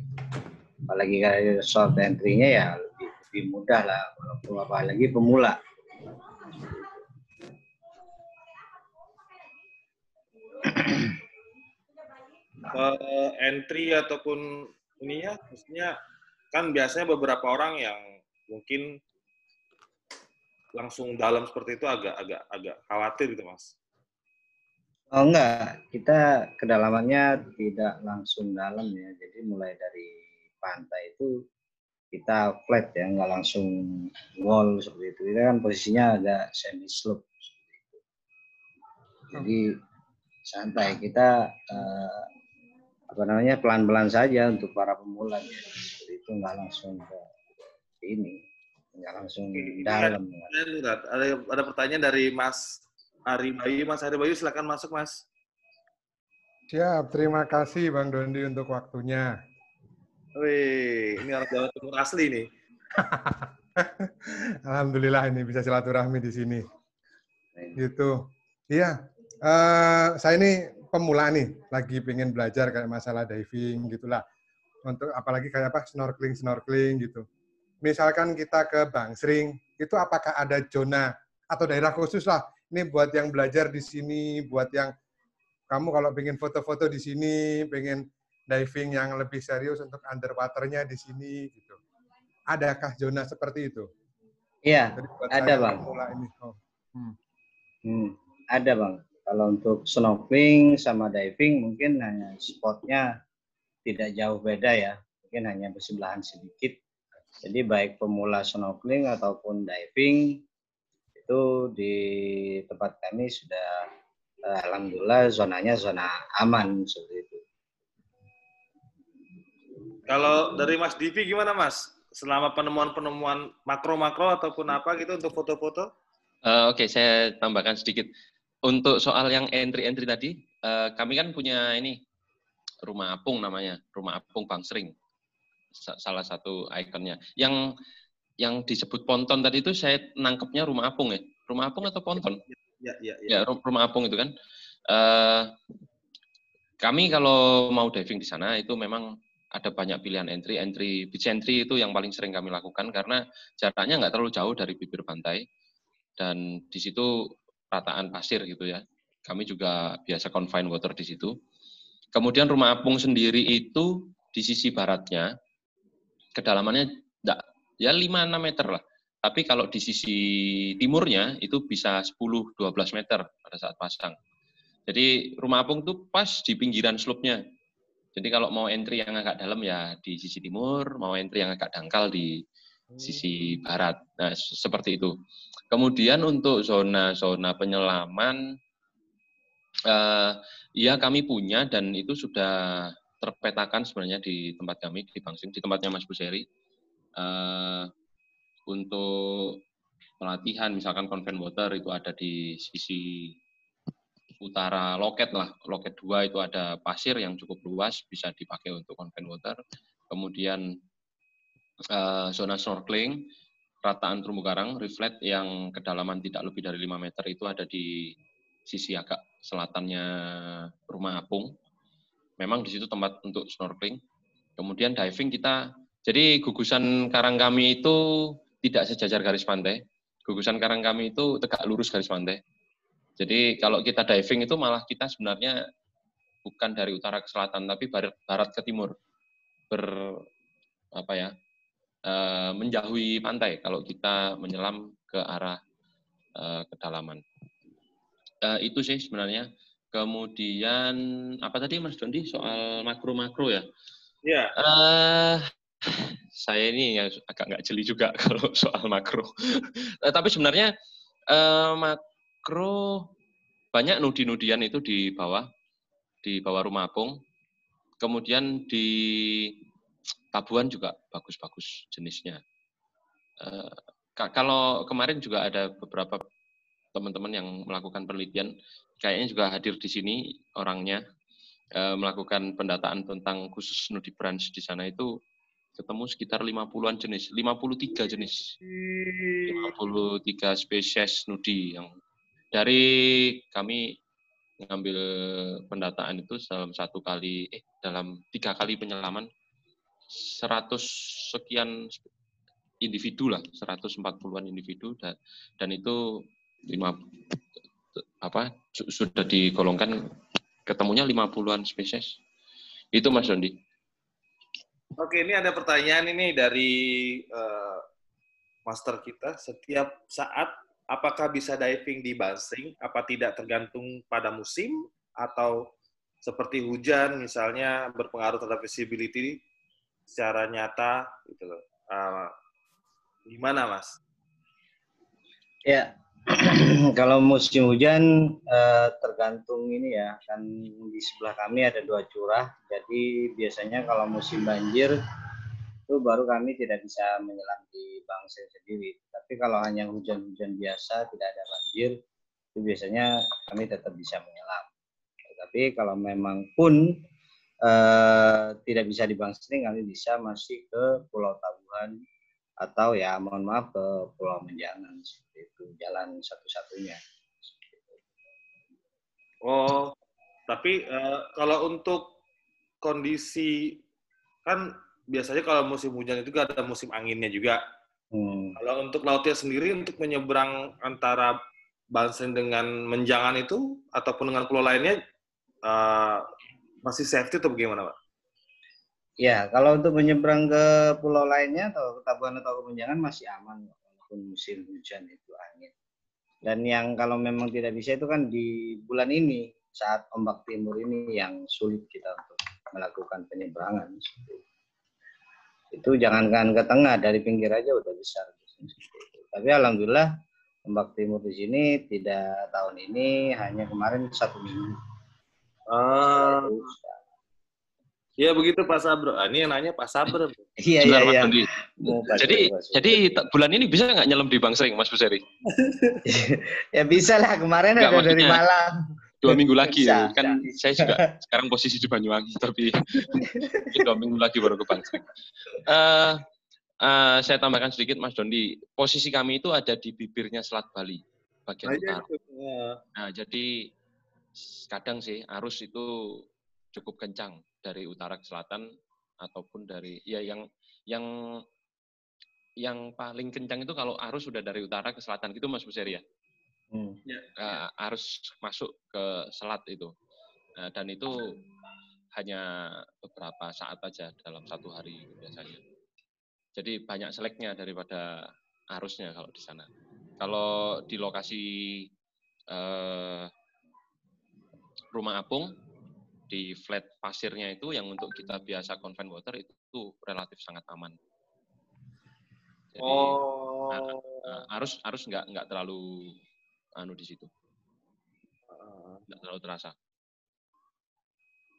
Apalagi kalau short entry-nya ya lebih, lebih mudah lah, walaupun apalagi pemula. Uh, entry ataupun ini ya, maksudnya kan biasanya beberapa orang yang mungkin langsung dalam seperti itu agak agak agak khawatir gitu mas. Oh enggak, kita kedalamannya tidak langsung dalam ya. Jadi mulai dari pantai itu kita flat ya, nggak langsung wall seperti itu. Kita kan posisinya agak semi slope Jadi santai kita eh, apa namanya pelan-pelan saja untuk para pemula ya. Itu nggak langsung ke ini, nggak langsung dalam. Ada, ada pertanyaan dari Mas Ari Bayu. Mas Ari Bayu, silakan masuk, Mas. Siap, terima kasih Bang Dondi untuk waktunya. Wih, ini orang Jawa Timur asli nih. Alhamdulillah ini bisa silaturahmi di sini. Gitu. Iya, uh, saya ini pemula nih, lagi pengen belajar kayak masalah diving gitulah. Untuk apalagi kayak apa snorkeling snorkeling gitu. Misalkan kita ke Bangsring, itu apakah ada zona atau daerah khusus lah ini buat yang belajar di sini, buat yang kamu kalau pengen foto-foto di sini, pengen diving yang lebih serius untuk underwaternya di sini gitu. Adakah zona seperti itu? Iya, ada bang. Ini. Oh. Hmm. Hmm, ada bang. Kalau untuk snorkeling sama diving mungkin hanya spotnya tidak jauh beda ya, mungkin hanya bersebelahan sedikit. Jadi baik pemula snorkeling ataupun diving itu di tempat kami sudah eh, alhamdulillah zonanya zona aman seperti itu. Kalau dari Mas Divi gimana Mas? Selama penemuan-penemuan makro-makro ataupun apa gitu untuk foto-foto? Uh, Oke, okay, saya tambahkan sedikit. Untuk soal yang entry-entry tadi, uh, kami kan punya ini rumah apung namanya, rumah apung Bangsering, salah satu ikonnya. Yang yang disebut ponton tadi itu saya nangkepnya rumah apung ya, rumah apung atau ponton? Ya, ya, ya. ya rumah apung itu kan. Uh, kami kalau mau diving di sana itu memang ada banyak pilihan entry. Entry beach entry itu yang paling sering kami lakukan karena jaraknya nggak terlalu jauh dari bibir pantai dan di situ rataan pasir gitu ya. Kami juga biasa confine water di situ. Kemudian rumah apung sendiri itu di sisi baratnya kedalamannya enggak, ya 5-6 meter lah. Tapi kalau di sisi timurnya itu bisa 10-12 meter pada saat pasang. Jadi rumah apung itu pas di pinggiran slope-nya. Jadi kalau mau entry yang agak dalam ya di sisi timur, mau entry yang agak dangkal di sisi barat. Nah, seperti itu. Kemudian untuk zona-zona penyelaman, uh, ya kami punya dan itu sudah terpetakan sebenarnya di tempat kami, di Bangsing, di tempatnya Mas Buseri. Uh, untuk pelatihan, misalkan convent water itu ada di sisi utara loket lah. Loket 2 itu ada pasir yang cukup luas, bisa dipakai untuk convent water. Kemudian uh, zona snorkeling, rataan terumbu karang, reflect yang kedalaman tidak lebih dari 5 meter itu ada di sisi agak selatannya rumah apung. Memang di situ tempat untuk snorkeling. Kemudian diving kita, jadi gugusan karang kami itu tidak sejajar garis pantai. Gugusan karang kami itu tegak lurus garis pantai jadi kalau kita diving itu malah kita sebenarnya bukan dari utara ke selatan, tapi barat, barat ke timur. Ber apa ya? E, menjauhi pantai kalau kita menyelam ke arah e, kedalaman. E, itu sih sebenarnya. Kemudian apa tadi Mas Dondi soal makro-makro ya? Iya. E, saya ini yang agak nggak jeli juga kalau soal makro. tapi sebenarnya mak makro banyak nudi-nudian itu di bawah di bawah rumah apung. Kemudian di Tabuan juga bagus-bagus jenisnya. Uh, kalau kemarin juga ada beberapa teman-teman yang melakukan penelitian, kayaknya juga hadir di sini orangnya uh, melakukan pendataan tentang khusus nudi branch di sana itu ketemu sekitar 50-an jenis, 53 jenis. 53 spesies nudi yang dari kami mengambil pendataan itu dalam satu kali eh dalam tiga kali penyelaman 100 sekian individu lah 140-an individu dan, dan itu lima apa sudah digolongkan ketemunya 50-an spesies. Itu Mas Dondi Oke ini ada pertanyaan ini dari uh, master kita. Setiap saat apakah bisa diving di Basing? Apa tidak tergantung pada musim? Atau seperti hujan misalnya berpengaruh terhadap visibility secara nyata gitu loh. Uh, gimana Mas? Ya, kalau musim hujan uh, tergantung ini ya kan di sebelah kami ada dua curah jadi biasanya kalau musim banjir itu baru kami tidak bisa menyelam di bangsa sendiri. Tapi kalau hanya hujan-hujan biasa, tidak ada banjir, itu biasanya kami tetap bisa menyelam. Tapi kalau memang pun eh, tidak bisa di bangsa ini, kami bisa masih ke Pulau Tabuhan atau ya mohon maaf ke Pulau Menjangan seperti itu jalan satu-satunya. Oh, tapi uh, kalau untuk kondisi kan biasanya kalau musim hujan itu ada musim anginnya juga. Hmm. Kalau untuk lautnya sendiri untuk menyeberang antara Bansen dengan Menjangan itu ataupun dengan pulau lainnya uh, masih safety atau bagaimana, Pak? Ya, kalau untuk menyeberang ke pulau lainnya atau Tabuan atau ke Menjangan masih aman walaupun musim hujan itu angin. Dan yang kalau memang tidak bisa itu kan di bulan ini saat ombak timur ini yang sulit kita untuk melakukan penyeberangan. Itu jangankan ke tengah dari pinggir aja udah besar. Tapi alhamdulillah ombak timur di sini tidak tahun ini hanya kemarin satu minggu. Ah. Iya begitu Pak Sabro. Ah, ini yang nanya Pak Sabro. Iya iya iya. Jadi jadi bulan ini bisa nggak nyelam di Bang Sering Mas Buseri? ya bisa lah kemarin ada dari Malang. Dua minggu lagi bisa, ya. Kan bisa. saya juga sekarang posisi di Banyuwangi tapi dua minggu lagi baru ke Bang Sering. Uh, uh, saya tambahkan sedikit Mas Dondi. Posisi kami itu ada di bibirnya Selat Bali bagian utara. Nah jadi kadang sih arus itu cukup kencang dari utara ke selatan ataupun dari ya yang yang yang paling kencang itu kalau arus sudah dari utara ke selatan gitu Mas Buseri ya. Hmm. Uh, arus masuk ke selat itu. Uh, dan itu hanya beberapa saat aja dalam satu hari biasanya. Jadi banyak seleknya daripada arusnya kalau di sana. Kalau di lokasi uh, rumah apung di flat pasirnya itu yang untuk kita biasa convent water itu, relatif sangat aman. Jadi oh. uh, arus arus nggak nggak terlalu anu di situ, nggak terlalu terasa.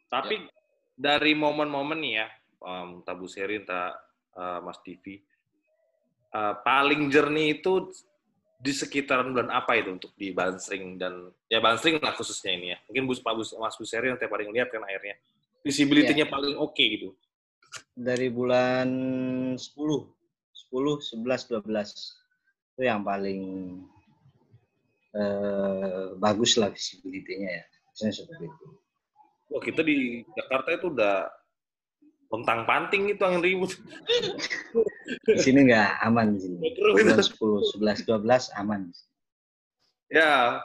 Tapi ya. dari momen-momen nih ya, um, Tabu Serin, tak uh, Mas Divi, uh, paling jernih itu di sekitaran bulan apa itu untuk di Bansring dan ya Bansring lah khususnya ini ya. Mungkin Bus Pak Bus Mas Buseri yang paling lihat kan airnya. Visibility-nya ya. paling oke okay, gitu. Dari bulan 10, 10, 11, 12 itu yang paling eh, bagus lah visibility-nya ya. Misalnya seperti itu. Wah, kita di Jakarta itu udah Lontang panting itu yang ribut. Di sini nggak aman di sini. Bulan 10, 11, 12 aman. Ya.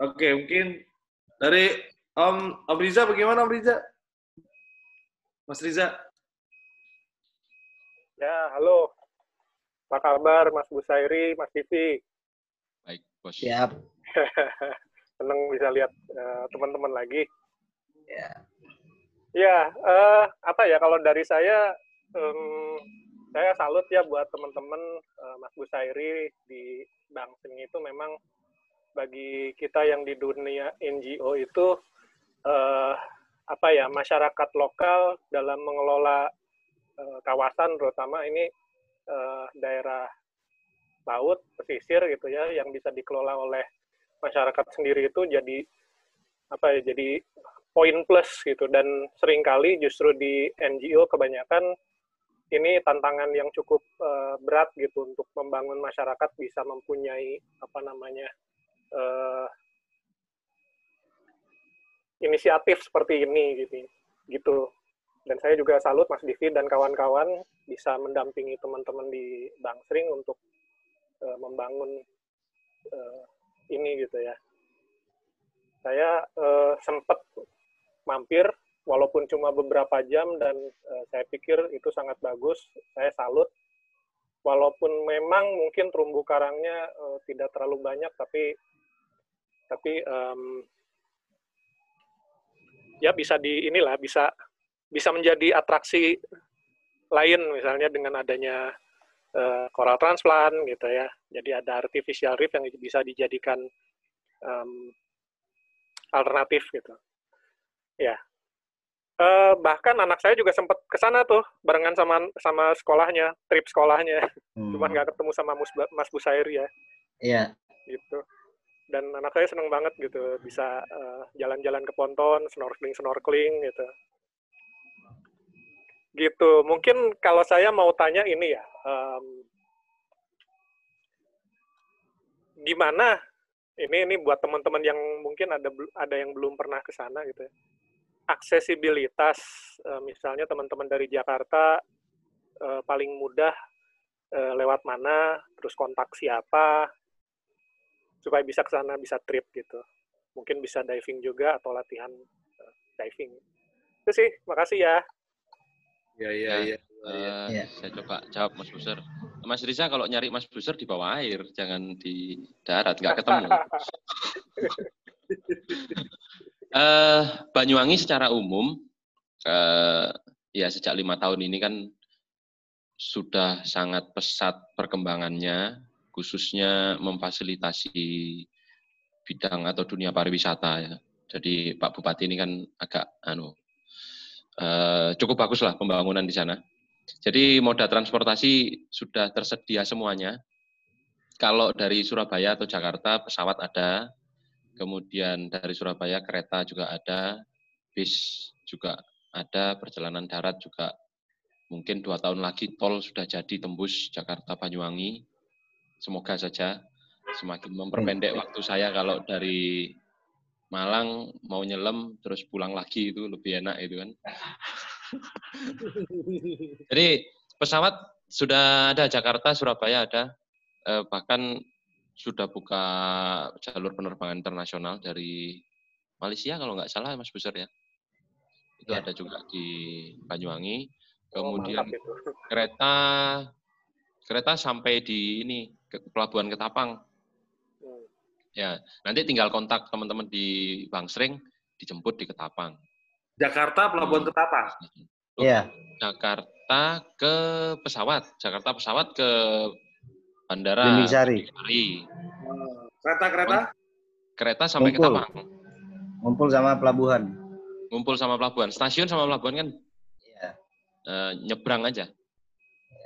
Oke, mungkin dari Om Om Riza bagaimana Om Riza? Mas Riza. Ya, halo. Apa kabar Mas Busairi, Mas Tivi? Baik, Bos. Siap. Senang bisa lihat uh, teman-teman lagi. Ya. Ya, uh, apa ya kalau dari saya, um, saya salut ya buat teman-teman uh, Mas Busairi di Bangsing itu memang bagi kita yang di dunia NGO itu uh, apa ya masyarakat lokal dalam mengelola uh, kawasan terutama ini uh, daerah laut pesisir gitu ya yang bisa dikelola oleh masyarakat sendiri itu jadi apa ya jadi poin plus gitu. Dan sering kali justru di NGO kebanyakan ini tantangan yang cukup uh, berat gitu untuk membangun masyarakat bisa mempunyai apa namanya uh, inisiatif seperti ini gitu gitu. Dan saya juga salut Mas Divi dan kawan-kawan bisa mendampingi teman-teman di Bangsring untuk uh, membangun uh, ini gitu ya. Saya uh, sempat mampir walaupun cuma beberapa jam dan uh, saya pikir itu sangat bagus. Saya salut. Walaupun memang mungkin terumbu karangnya uh, tidak terlalu banyak, tapi tapi um, ya bisa di inilah bisa bisa menjadi atraksi lain misalnya dengan adanya uh, coral transplant gitu ya. Jadi ada artificial reef yang bisa dijadikan um, alternatif gitu. Ya. Uh, bahkan anak saya juga sempat ke sana tuh barengan sama sama sekolahnya, trip sekolahnya. Hmm. Cuma nggak ketemu sama Mas, Mas Busair ya. Iya. Gitu. Dan anak saya seneng banget gitu bisa eh, jalan-jalan ke ponton, snorkeling snorkeling gitu. Gitu. Mungkin kalau saya mau tanya ini ya, um, gimana ini ini buat teman-teman yang mungkin ada ada yang belum pernah ke sana gitu ya aksesibilitas eh, misalnya teman-teman dari Jakarta eh, paling mudah eh, lewat mana terus kontak siapa supaya bisa ke sana bisa trip gitu mungkin bisa diving juga atau latihan diving itu sih makasih ya ya ya ya, ya. Uh, ya. saya coba jawab Mas Buser Mas Riza kalau nyari Mas Buser di bawah air, jangan di darat, nggak ketemu. uh, Banyuwangi secara umum, uh, ya sejak lima tahun ini kan sudah sangat pesat perkembangannya, khususnya memfasilitasi bidang atau dunia pariwisata ya. Jadi Pak Bupati ini kan agak anu uh, cukup bagus lah pembangunan di sana. Jadi moda transportasi sudah tersedia semuanya. Kalau dari Surabaya atau Jakarta pesawat ada, kemudian dari Surabaya kereta juga ada, bis juga ada, perjalanan darat juga mungkin dua tahun lagi tol sudah jadi tembus Jakarta Banyuwangi. Semoga saja semakin memperpendek waktu saya kalau dari Malang mau nyelam terus pulang lagi itu lebih enak itu kan. Jadi pesawat sudah ada Jakarta, Surabaya ada, eh, bahkan sudah buka jalur penerbangan internasional dari Malaysia kalau nggak salah Mas Besar ya. Itu ya. ada juga di Banyuwangi. Oh, Kemudian oh, kereta kereta sampai di ini ke pelabuhan Ketapang Ya, nanti tinggal kontak teman-teman di Bangsring, dijemput di Ketapang. Jakarta Pelabuhan Ketapang. Iya. Jakarta ke pesawat, Jakarta pesawat ke bandara Sari. Kereta-kereta? Kereta sampai Ngumpul. Ketapang. Ngumpul sama pelabuhan. Ngumpul sama pelabuhan. Stasiun sama pelabuhan kan? Iya. Uh, nyebrang aja.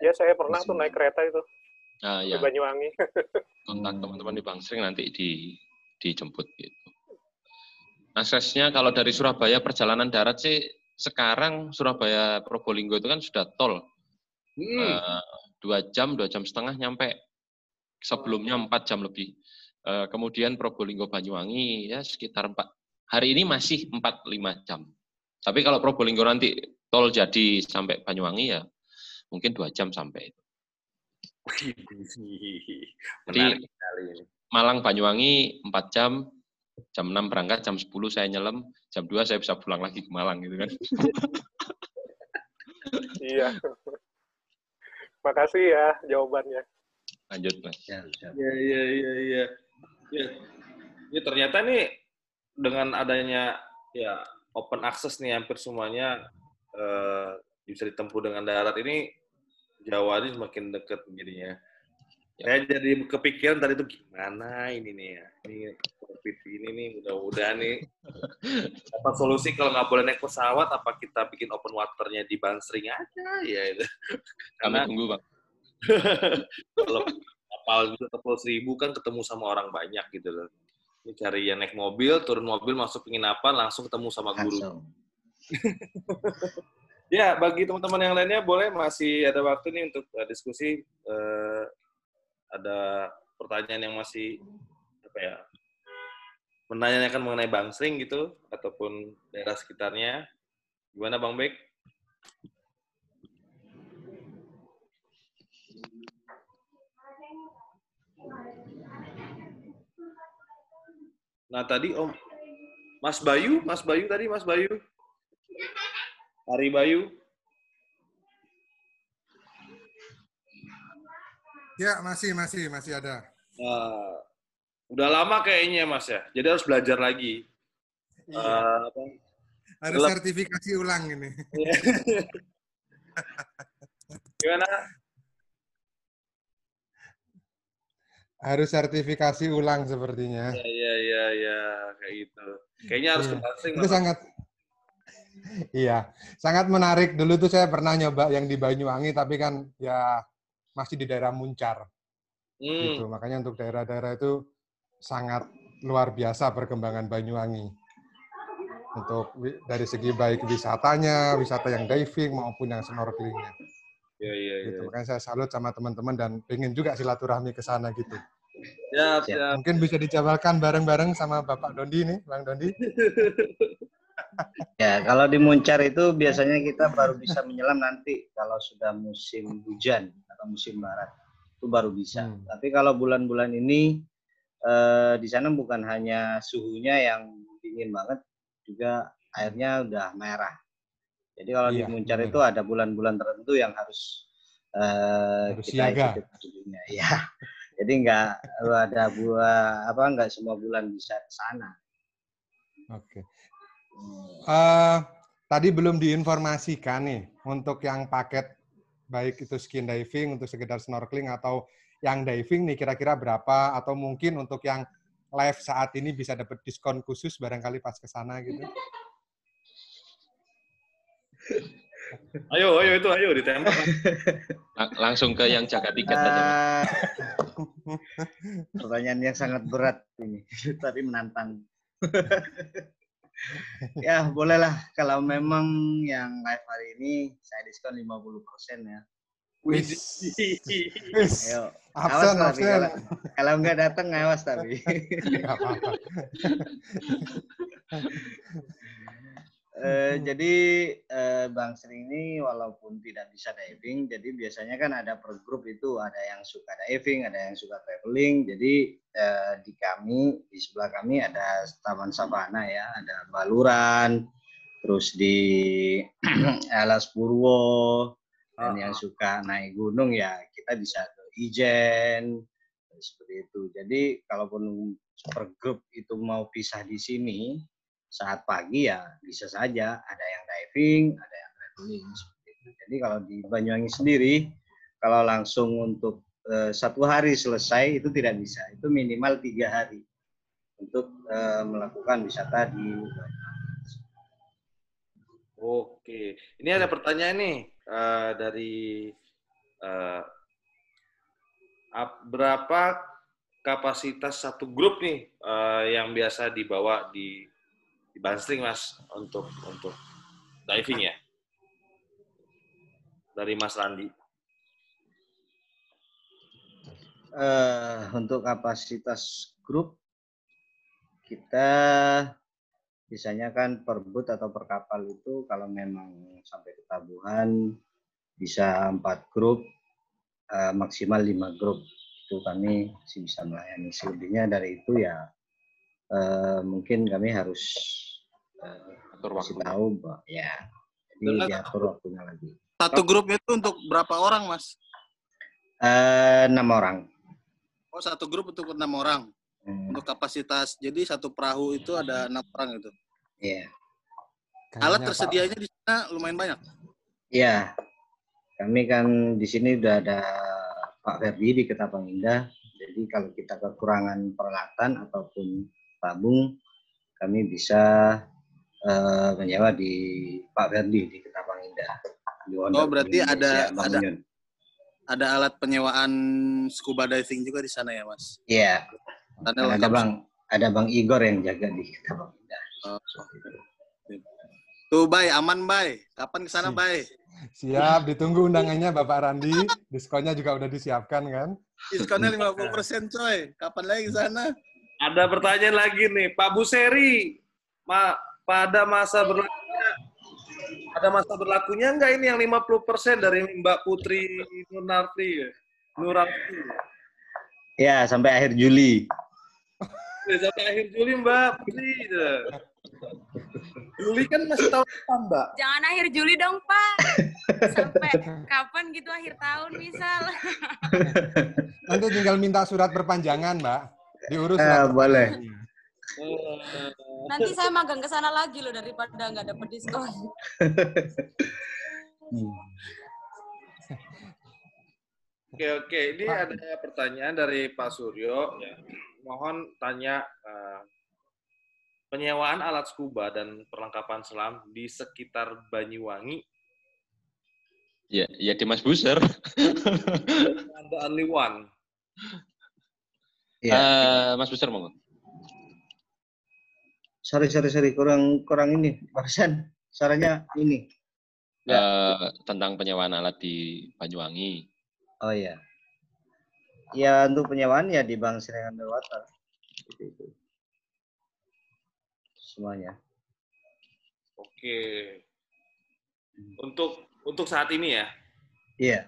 Ya, saya pernah tuh naik kereta itu. Ah, ya. Banyuwangi. Kontak teman-teman di Bangsring nanti di dijemput gitu. Aksesnya kalau dari Surabaya perjalanan darat sih sekarang Surabaya Probolinggo itu kan sudah tol. Hmm. Uh, dua jam, dua jam setengah nyampe. Sebelumnya empat jam lebih. Uh, kemudian Probolinggo Banyuwangi ya sekitar empat. Hari ini masih empat lima jam. Tapi kalau Probolinggo nanti tol jadi sampai Banyuwangi ya mungkin dua jam sampai itu. Jadi Malang Banyuwangi 4 jam, jam 6 berangkat, jam 10 saya nyelam, jam 2 saya bisa pulang lagi ke Malang gitu kan. iya. Makasih ya jawabannya. Lanjut, Mas. Ya, iya, iya, iya, iya. Ya. ya ternyata nih dengan adanya ya open access nih hampir semuanya uh, bisa ditempuh dengan darat ini Jawa ini semakin dekat jadinya. Ya. Saya jadi kepikiran tadi itu gimana ini nih ya. Ini COVID ini nih mudah-mudahan nih apa solusi kalau nggak boleh naik pesawat apa kita bikin open waternya di Bansring aja ya itu. Kami tunggu bang. kalau kapal itu ke Seribu kan ketemu sama orang banyak gitu loh. Ini cari yang naik mobil, turun mobil, masuk penginapan, langsung ketemu sama guru. Ya, bagi teman-teman yang lainnya boleh masih ada waktu nih untuk uh, diskusi. Uh, ada pertanyaan yang masih apa ya menanyakan mengenai Bangsring gitu ataupun daerah sekitarnya. Gimana Bang Bek? Nah tadi Om Mas Bayu, Mas Bayu tadi Mas Bayu. Ari Bayu. Ya, masih, masih, masih ada. Uh, udah lama kayaknya, Mas ya. Jadi harus belajar lagi. Iya. Uh, Harus Lep. sertifikasi ulang ini. Iya. Gimana? Harus sertifikasi ulang sepertinya. Iya, iya, iya, ya. kayak gitu. Kayaknya harus iya. ke Itu sangat iya, sangat menarik. Dulu tuh saya pernah nyoba yang di Banyuwangi, tapi kan ya masih di daerah Muncar. Hmm. Gitu. Makanya untuk daerah-daerah itu sangat luar biasa perkembangan Banyuwangi. Untuk dari segi baik wisatanya, wisata yang diving maupun yang snorkelingnya. Ya, ya, gitu. Ya. Makanya saya salut sama teman-teman dan pengen juga silaturahmi ke sana gitu. Siap, siap. Mungkin bisa dijabarkan bareng-bareng sama Bapak Dondi nih, Bang Dondi. Ya, kalau di Muncar itu biasanya kita baru bisa menyelam nanti kalau sudah musim hujan atau musim barat. Itu baru bisa. Hmm. Tapi kalau bulan-bulan ini eh, di sana bukan hanya suhunya yang dingin banget, juga airnya udah merah. Jadi kalau iya, di Muncar itu ada bulan-bulan tertentu yang harus uh, Harus kita siaga. ikuti. Ya, jadi nggak ada buah apa nggak semua bulan bisa ke sana. Oke. Eh, tadi belum diinformasikan nih untuk yang paket baik itu skin diving untuk sekedar snorkeling atau yang diving nih kira-kira berapa atau mungkin untuk yang live saat ini bisa dapat diskon khusus barangkali pas ke sana gitu. Ayo, ayo itu, ayo ditembak. Lang- langsung ke yang jaga tiket aja. Mas. Ah, pertanyaan yang sangat berat ini, tapi menantang. ya, bolehlah kalau memang yang live hari ini saya diskon 50% ya. Wis. Ayo, Absen, awas tapi absen. kalau, kalau nggak datang awas tapi. Apa-apa. Eh, jadi eh, Bang Sri ini walaupun tidak bisa diving, jadi biasanya kan ada per grup itu ada yang suka diving, ada yang suka traveling. Jadi eh, di kami di sebelah kami ada Taman Savana ya, ada Baluran, terus di Alas Purwo, dan yang suka naik gunung ya kita bisa ke Ijen seperti itu. Jadi kalaupun per grup itu mau pisah di sini saat pagi ya bisa saja ada yang diving, ada yang traveling. Jadi kalau di Banyuwangi sendiri kalau langsung untuk eh, satu hari selesai itu tidak bisa. Itu minimal tiga hari untuk eh, melakukan wisata di. Oke, ini ada pertanyaan nih eh, dari ap- berapa kapasitas satu grup nih eh, yang biasa dibawa di di Bansling mas untuk untuk diving ya? Dari Mas Randi. eh untuk kapasitas grup kita biasanya kan per boot atau per kapal itu kalau memang sampai ketabuhan bisa empat grup eh, maksimal lima grup. Itu kami masih bisa melayani. Selebihnya dari itu ya eh, mungkin kami harus Atur waktu. tahu Mbak. ya jadi Dengan- diatur waktunya lagi Satu grupnya itu untuk berapa orang, Mas? Eh, enam orang Oh, satu grup untuk enam orang. Hmm, Untuk kapasitas, jadi satu perahu itu ada enam orang itu. iya Alat Kayaknya, Pak, tersedianya di sana lumayan banyak. Iya, kami kan di sini udah ada Pak Ferdi di Ketapang Indah. Jadi kalau kita kekurangan peralatan ataupun tabung, kami bisa eh, menyewa di Pak Ferdi di Ketapang Indah. Di Wonder Oh, berarti Indonesia, ada- Bang ada- Yun. Ada alat penyewaan scuba diving juga di sana ya, Mas? Iya, Karena kan ada Bang ada Bang Igor yang jaga di Ketapang Indah. Oh. Tuh, Bay, aman, Bay. Kapan ke sana, Bay? Siap, ditunggu undangannya Bapak Randi. Diskonnya juga udah disiapkan kan? Diskonnya 50%, coy. Kapan lagi ke sana? Ada pertanyaan lagi nih, Pak Buseri, ma pada masa berlakunya, ada masa berlakunya enggak ini yang 50% dari Mbak Putri Nurarti? ya? Nurarti. Ya, sampai akhir Juli. Ya, Sampai akhir Juli Mbak Putri. ya. Juli kan masih tahun depan Mbak. Jangan akhir Juli dong, Pak. Sampai kapan gitu akhir tahun misal. Nanti tinggal minta surat perpanjangan, Mbak. Diurus Eh, boleh. Perpanjangannya. Nanti saya magang ke sana lagi loh daripada nggak dapet diskon. Oke oke, ini Pak. ada pertanyaan dari Pak Suryo. Ya. Mohon tanya eh, penyewaan alat scuba dan perlengkapan selam di sekitar Banyuwangi. Ya, ya di Mas Buser. The only one. Ya. Eh, Mas Buser monggo. Sorry, sorry, sorry, kurang kurang ini. Barusan suaranya ini. Eh, tentang penyewaan alat di Banyuwangi. Oh iya. Ya untuk penyewaan ya di Bank Sri Underwater. Itu, itu. Semuanya. Oke. Untuk untuk saat ini ya. Iya.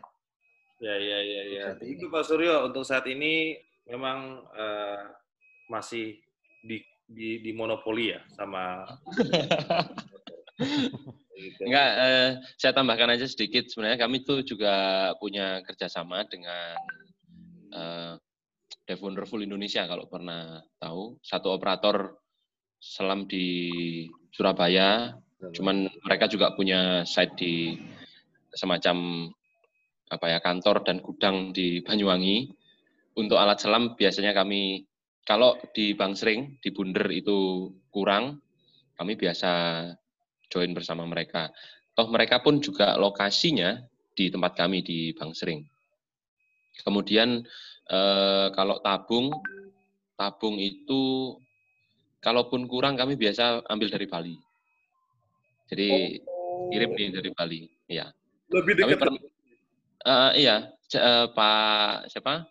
Ya ya ya ya. Itu Pak Suryo untuk saat ini memang eh, masih di di di monopoli ya sama Enggak, eh, saya tambahkan aja sedikit. Sebenarnya kami tuh juga punya kerjasama dengan eh, Dev Wonderful Indonesia kalau pernah tahu. Satu operator selam di Surabaya. Cuman mereka juga punya site di semacam apa ya kantor dan gudang di Banyuwangi. Untuk alat selam biasanya kami kalau di Bangsering di Bunder itu kurang, kami biasa join bersama mereka. Toh mereka pun juga lokasinya di tempat kami di Bangsering. Kemudian eh, kalau tabung, tabung itu kalaupun kurang kami biasa ambil dari Bali. Jadi oh. kirim nih dari Bali, ya. Lebih dekat. Kami uh, iya, uh, Pak siapa?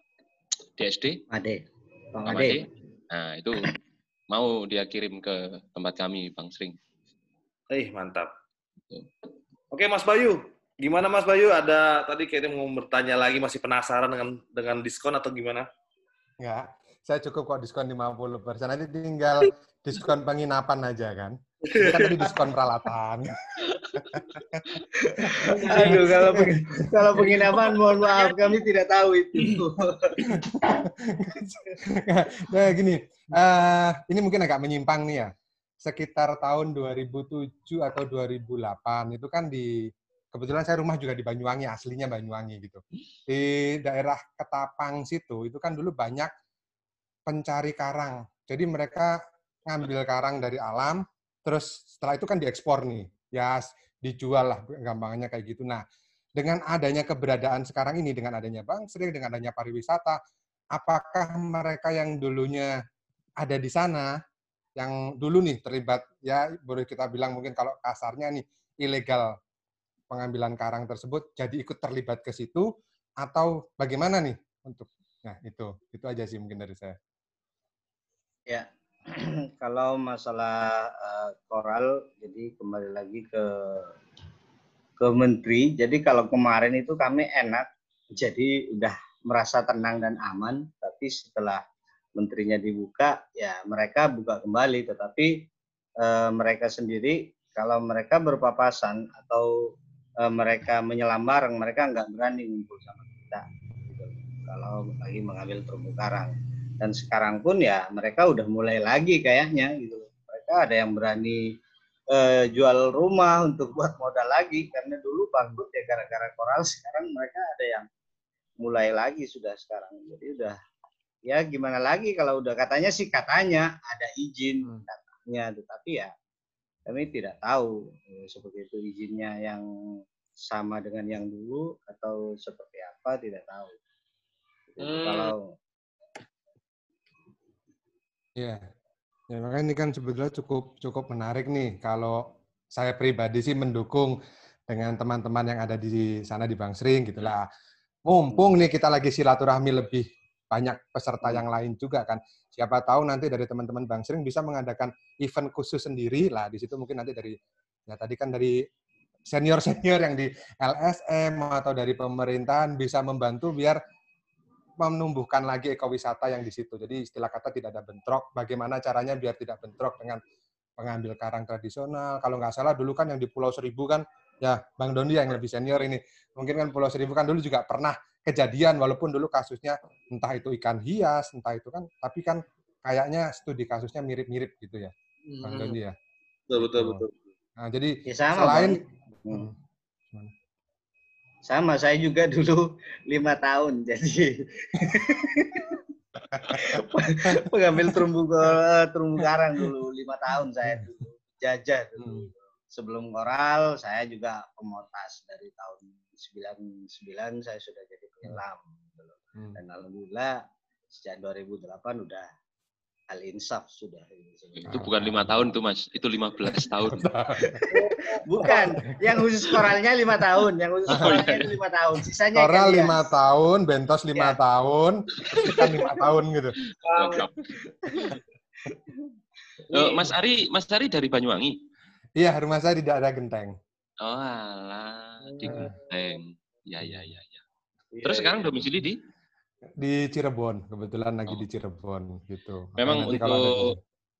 DSD? Ade. Bang Ade. Nah, itu mau dia kirim ke tempat kami, Bang Sring. Eh, mantap. Oke, Mas Bayu. Gimana Mas Bayu? Ada tadi kayaknya mau bertanya lagi, masih penasaran dengan dengan diskon atau gimana? Enggak, saya cukup kok diskon 50%. Nanti tinggal diskon penginapan aja kan. Ini kan tadi diskon peralatan. Aduh, kalau kalau penginapan mohon maaf kami tidak tahu itu. nah, gini, uh, ini mungkin agak menyimpang nih ya. Sekitar tahun 2007 atau 2008 itu kan di kebetulan saya rumah juga di Banyuwangi aslinya Banyuwangi gitu. Di daerah Ketapang situ itu kan dulu banyak pencari karang. Jadi mereka ngambil karang dari alam terus setelah itu kan diekspor nih. Ya dijual lah gampangnya kayak gitu. Nah dengan adanya keberadaan sekarang ini dengan adanya Bang Sri dengan adanya pariwisata apakah mereka yang dulunya ada di sana yang dulu nih terlibat ya boleh kita bilang mungkin kalau kasarnya nih ilegal pengambilan karang tersebut jadi ikut terlibat ke situ atau bagaimana nih untuk nah itu itu aja sih mungkin dari saya. Ya kalau masalah uh, koral jadi kembali lagi ke ke menteri jadi kalau kemarin itu kami enak jadi udah merasa tenang dan aman tapi setelah menterinya dibuka, ya mereka buka kembali. Tetapi e, mereka sendiri, kalau mereka berpapasan atau e, mereka menyelam bareng, mereka nggak berani ngumpul sama kita. Gitu. Kalau lagi mengambil terumbu karang. Dan sekarang pun ya mereka udah mulai lagi kayaknya gitu. Mereka ada yang berani e, jual rumah untuk buat modal lagi karena dulu bangkrut ya gara-gara koral sekarang mereka ada yang mulai lagi sudah sekarang jadi udah ya gimana lagi kalau udah katanya sih katanya ada izin hmm. katanya tetapi ya kami tidak tahu eh, seperti itu izinnya yang sama dengan yang dulu atau seperti apa tidak tahu hmm. kalau ya ya makanya ini kan sebetulnya cukup cukup menarik nih kalau saya pribadi sih mendukung dengan teman-teman yang ada di sana di Bangsring gitulah mumpung nih kita lagi silaturahmi lebih banyak peserta yang lain juga kan. Siapa tahu nanti dari teman-teman Bang Sering bisa mengadakan event khusus sendiri lah. Di situ mungkin nanti dari ya tadi kan dari senior-senior yang di LSM atau dari pemerintahan bisa membantu biar menumbuhkan lagi ekowisata yang di situ. Jadi istilah kata tidak ada bentrok. Bagaimana caranya biar tidak bentrok dengan pengambil karang tradisional. Kalau nggak salah dulu kan yang di Pulau Seribu kan, ya Bang Doni yang lebih senior ini. Mungkin kan Pulau Seribu kan dulu juga pernah kejadian walaupun dulu kasusnya entah itu ikan hias, entah itu kan, tapi kan kayaknya studi kasusnya mirip-mirip gitu ya, Bang hmm. Doni ya. Betul betul oh. betul. Nah jadi ya sama, selain hmm. Sama saya juga dulu lima tahun jadi pengambil terumbu terumbu karang dulu lima tahun saya dulu jajah dulu. Hmm. Sebelum koral saya juga pemotas dari tahun 99 saya sudah jadi penyelam gitu Hmm. Dan alhamdulillah sejak 2008 udah Al Insaf sudah. Itu bukan lima tahun tuh mas, itu 15 tahun. bukan, yang khusus koralnya lima tahun, yang khusus oh, koralnya oh, iya. itu lima tahun. Sisanya Koral lima tahun, bentos lima ya. tahun, kan lima tahun gitu. Oh, mas Ari, Mas Ari dari Banyuwangi. Iya, rumah saya di daerah Genteng. Oh alah, di Genteng. Ya, ya, ya, ya. Terus iya, sekarang iya. domisili di? Di Cirebon, kebetulan lagi oh. di Cirebon gitu. Memang untuk kalau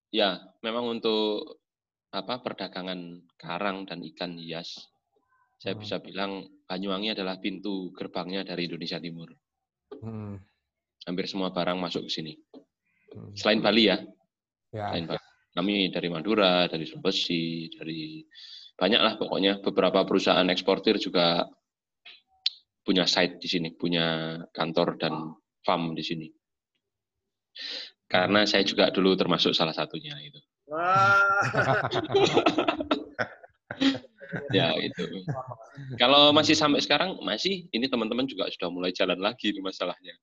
ya, memang untuk apa perdagangan karang dan ikan hias. Saya Hmm. bisa bilang Banyuwangi adalah pintu gerbangnya dari Indonesia Timur. Hmm. Hampir semua barang masuk ke sini. Hmm. Selain Bali ya, Ya. selain Bali. Kami dari Madura, dari Sulawesi, dari banyak lah pokoknya beberapa perusahaan eksportir juga punya site di sini, punya kantor dan farm di sini. Karena saya juga dulu termasuk salah satunya itu. Wah. Ya itu. Kalau masih sampai sekarang masih ini teman-teman juga sudah mulai jalan lagi ini masalahnya.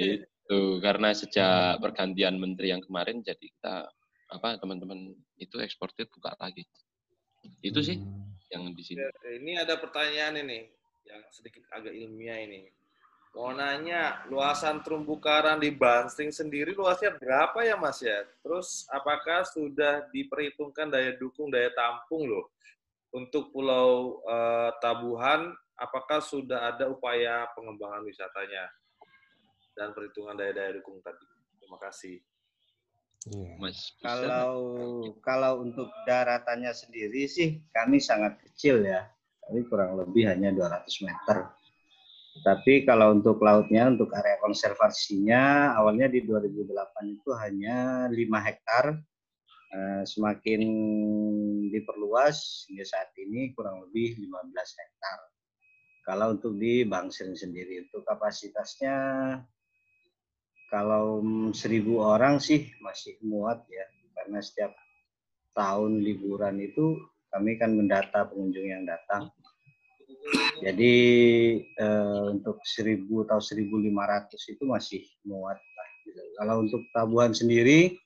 Itu karena sejak pergantian menteri yang kemarin jadi kita apa teman-teman itu eksportir buka lagi. Itu sih Hmm. yang di sini. Ini ada pertanyaan ini yang sedikit agak ilmiah ini. Mau nanya, luasan terumbu karang di Banting sendiri luasnya berapa ya Mas ya? Terus apakah sudah diperhitungkan daya dukung, daya tampung loh? Untuk Pulau eh, Tabuhan, apakah sudah ada upaya pengembangan wisatanya? Dan perhitungan daya-daya dukung tadi. Terima kasih. Iya. Mas Kalau kalau untuk daratannya sendiri sih kami sangat kecil ya. Kami kurang lebih hanya 200 meter. Tapi kalau untuk lautnya, untuk area konservasinya, awalnya di 2008 itu hanya 5 hektar. Eh, Semakin diperluas hingga saat ini kurang lebih 15 hektar. Kalau untuk di Bangsering sendiri, untuk kapasitasnya kalau mm, seribu orang sih masih muat ya, karena setiap tahun liburan itu kami kan mendata pengunjung yang datang. Jadi eh, untuk 1000 atau 1500 itu masih muat lah. gitu. Kalau untuk tabuhan sendiri,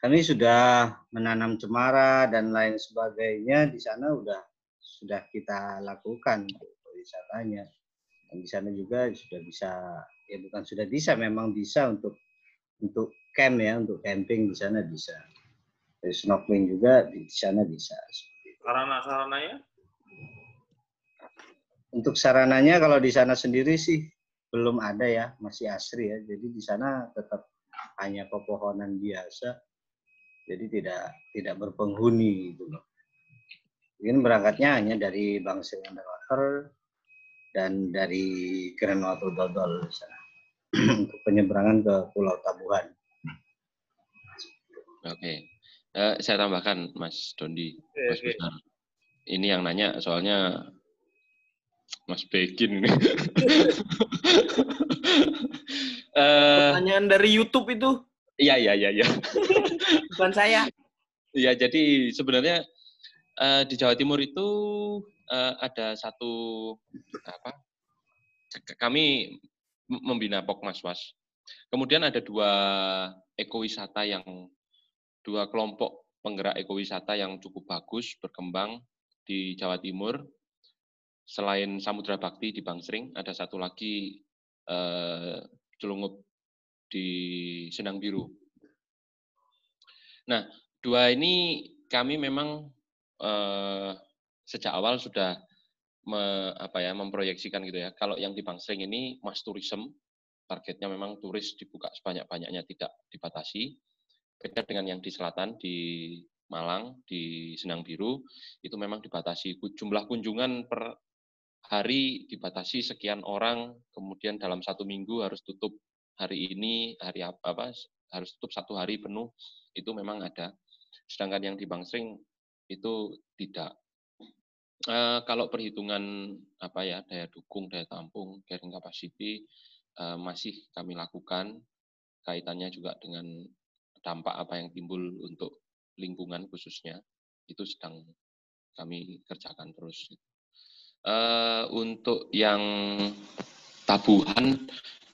kami sudah menanam cemara dan lain sebagainya di sana udah sudah kita lakukan wisatanya. Dan di sana juga sudah bisa ya bukan sudah bisa memang bisa untuk untuk camp ya untuk camping di sana bisa. Dari snorkeling juga di sana bisa. Sarana-sarananya? Untuk sarananya kalau di sana sendiri sih belum ada ya, masih asri ya. Jadi di sana tetap hanya pepohonan biasa. Jadi tidak tidak berpenghuni gitu loh. Mungkin berangkatnya hanya dari Bangsa Underwater dan dari Grand Watu Dodol di sana. untuk penyeberangan ke Pulau Tabuhan. Oke. Eh, saya tambahkan Mas Dondi, Oke, Mas oke. Besar. Ini yang nanya soalnya Mas Bekin ini. Eh, Pertanyaan dari YouTube itu Iya, iya, iya, iya. bukan saya. Iya, jadi sebenarnya eh, di Jawa Timur itu eh, ada satu apa? Kami membina Pokmaswas. Kemudian ada dua ekowisata yang dua kelompok penggerak ekowisata yang cukup bagus berkembang di Jawa Timur. Selain Samudra Bakti di Bangsering, ada satu lagi eh, Celungup di Senang Biru. Nah, dua ini kami memang eh, sejak awal sudah me- apa ya memproyeksikan gitu ya. Kalau yang di Bangsering ini mass tourism, targetnya memang turis dibuka sebanyak-banyaknya tidak dibatasi. Beda dengan yang di selatan di Malang di Senang Biru itu memang dibatasi jumlah kunjungan per hari dibatasi sekian orang, kemudian dalam satu minggu harus tutup hari ini hari apa, apa harus tutup satu hari penuh itu memang ada. Sedangkan yang di Bangsering itu tidak. Eh, kalau perhitungan apa ya daya dukung, daya tampung, carrying capacity eh, masih kami lakukan kaitannya juga dengan dampak apa yang timbul untuk lingkungan khususnya itu sedang kami kerjakan terus. Eh, untuk yang tabuhan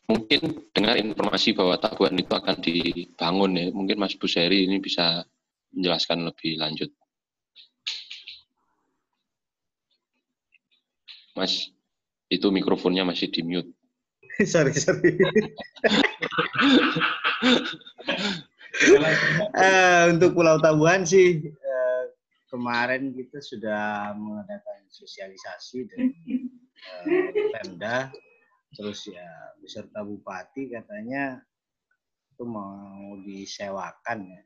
mungkin dengar informasi bahwa tabuhan itu akan dibangun ya. Mungkin Mas Buseri ini bisa menjelaskan lebih lanjut. Mas, itu mikrofonnya masih di mute. sorry, sorry. Eh, untuk Pulau Tabuhan sih eh, kemarin kita sudah mengadakan sosialisasi dengan eh, Pemda, terus ya beserta Bupati katanya itu mau disewakan ya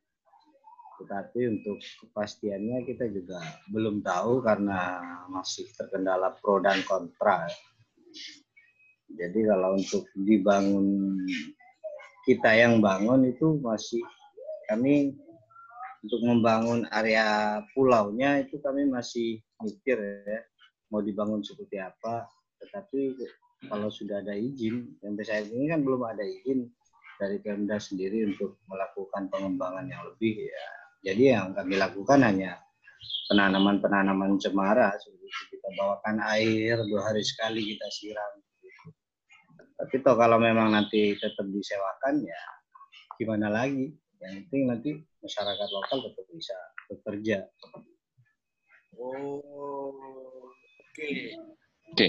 Tetapi untuk kepastiannya kita juga belum tahu karena masih terkendala pro dan kontra. Jadi kalau untuk dibangun kita yang bangun itu masih kami untuk membangun area pulaunya itu kami masih mikir ya mau dibangun seperti apa. Tetapi kalau sudah ada izin, sampai saat ini kan belum ada izin dari Pemda sendiri untuk melakukan pengembangan yang lebih ya. Jadi yang kami lakukan hanya penanaman-penanaman cemara kita bawakan air dua hari sekali kita siram. Tapi toh kalau memang nanti tetap disewakan ya gimana lagi? Yang penting nanti masyarakat lokal tetap bisa bekerja. Oh, oke. Oke.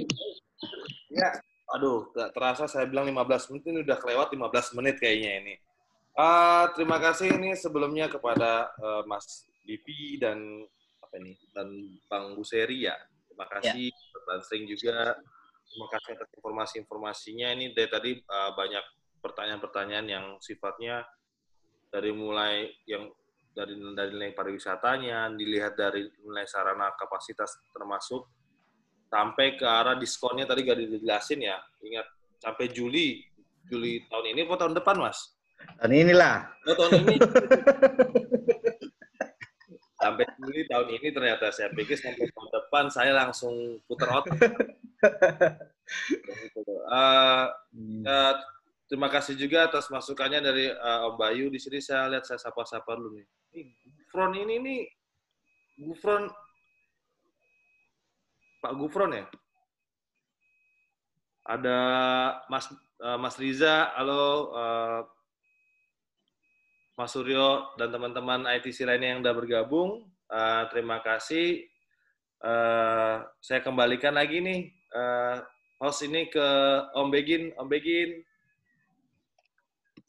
Ya, aduh, gak terasa saya bilang 15 menit ini udah kelewat 15 menit kayaknya ini. Uh, terima kasih ini sebelumnya kepada uh, Mas Divi dan apa ini dan Bang Buseri ya. Terima kasih ya. Bang Sering juga. Terima kasih atas informasi-informasinya. Ini dari tadi uh, banyak pertanyaan-pertanyaan yang sifatnya dari mulai yang dari dari nilai pariwisatanya, dilihat dari nilai sarana kapasitas termasuk sampai ke arah diskonnya tadi gak dijelasin ya. Ingat sampai Juli Juli tahun ini atau tahun depan, Mas? Tahun inilah. Oh, tahun ini. sampai Juli tahun ini ternyata saya pikir sampai tahun depan saya langsung putar otak. uh, uh, terima kasih juga atas masukannya dari uh, Om Bayu. Di sini saya lihat saya sapa-sapa dulu nih. Gufron ini nih, Gufron Pak Gufron ya? Ada Mas uh, Mas Riza, halo uh, Mas Suryo dan teman-teman ITC lainnya yang sudah bergabung. Uh, terima kasih. Uh, saya kembalikan lagi nih uh, host ini ke Om Begin. Om Begin.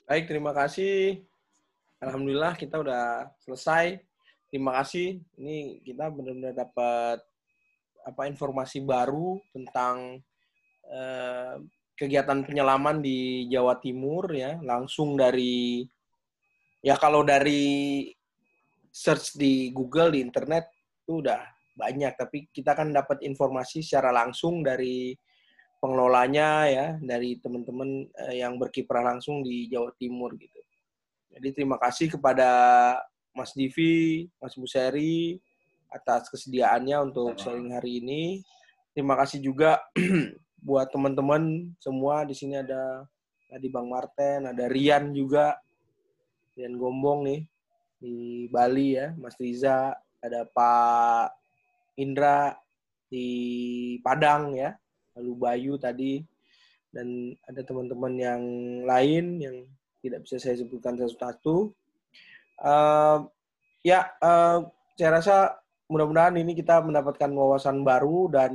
Baik, terima kasih. Alhamdulillah kita udah selesai. Terima kasih. Ini kita benar-benar dapat apa informasi baru tentang uh, kegiatan penyelaman di Jawa Timur ya langsung dari ya kalau dari search di Google di internet itu udah banyak tapi kita kan dapat informasi secara langsung dari pengelolanya ya dari teman-teman uh, yang berkiprah langsung di Jawa Timur gitu. Jadi terima kasih kepada Mas Divi, Mas Buseri, atas kesediaannya untuk sharing hari ini. Terima kasih juga buat teman-teman semua di sini ada tadi Bang Marten, ada Rian juga, Rian Gombong nih di Bali ya, Mas Riza, ada Pak Indra di Padang ya, lalu Bayu tadi, dan ada teman-teman yang lain yang tidak bisa saya sebutkan satu-satu. Uh, ya, uh, saya rasa mudah-mudahan ini kita mendapatkan wawasan baru dan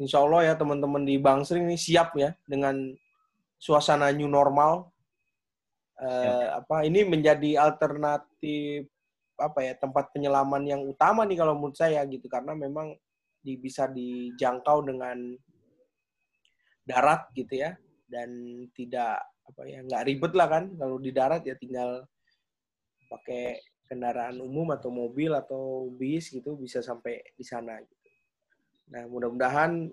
insya Allah ya teman-teman di Bang Sering ini siap ya dengan suasana new normal. Uh, apa ini menjadi alternatif apa ya tempat penyelaman yang utama nih kalau menurut saya gitu karena memang di, bisa dijangkau dengan darat gitu ya dan tidak apa ya nggak ribet lah kan kalau di darat ya tinggal pakai kendaraan umum atau mobil atau bis gitu bisa sampai di sana gitu. Nah, mudah-mudahan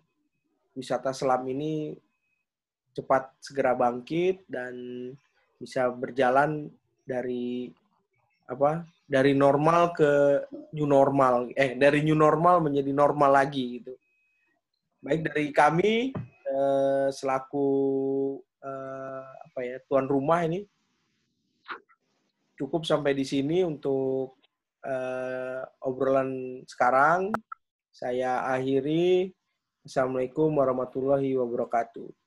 wisata selam ini cepat segera bangkit dan bisa berjalan dari apa? dari normal ke new normal. Eh, dari new normal menjadi normal lagi gitu. Baik dari kami eh, selaku eh, apa ya, tuan rumah ini cukup sampai di sini untuk uh, obrolan sekarang. Saya akhiri. Assalamualaikum warahmatullahi wabarakatuh.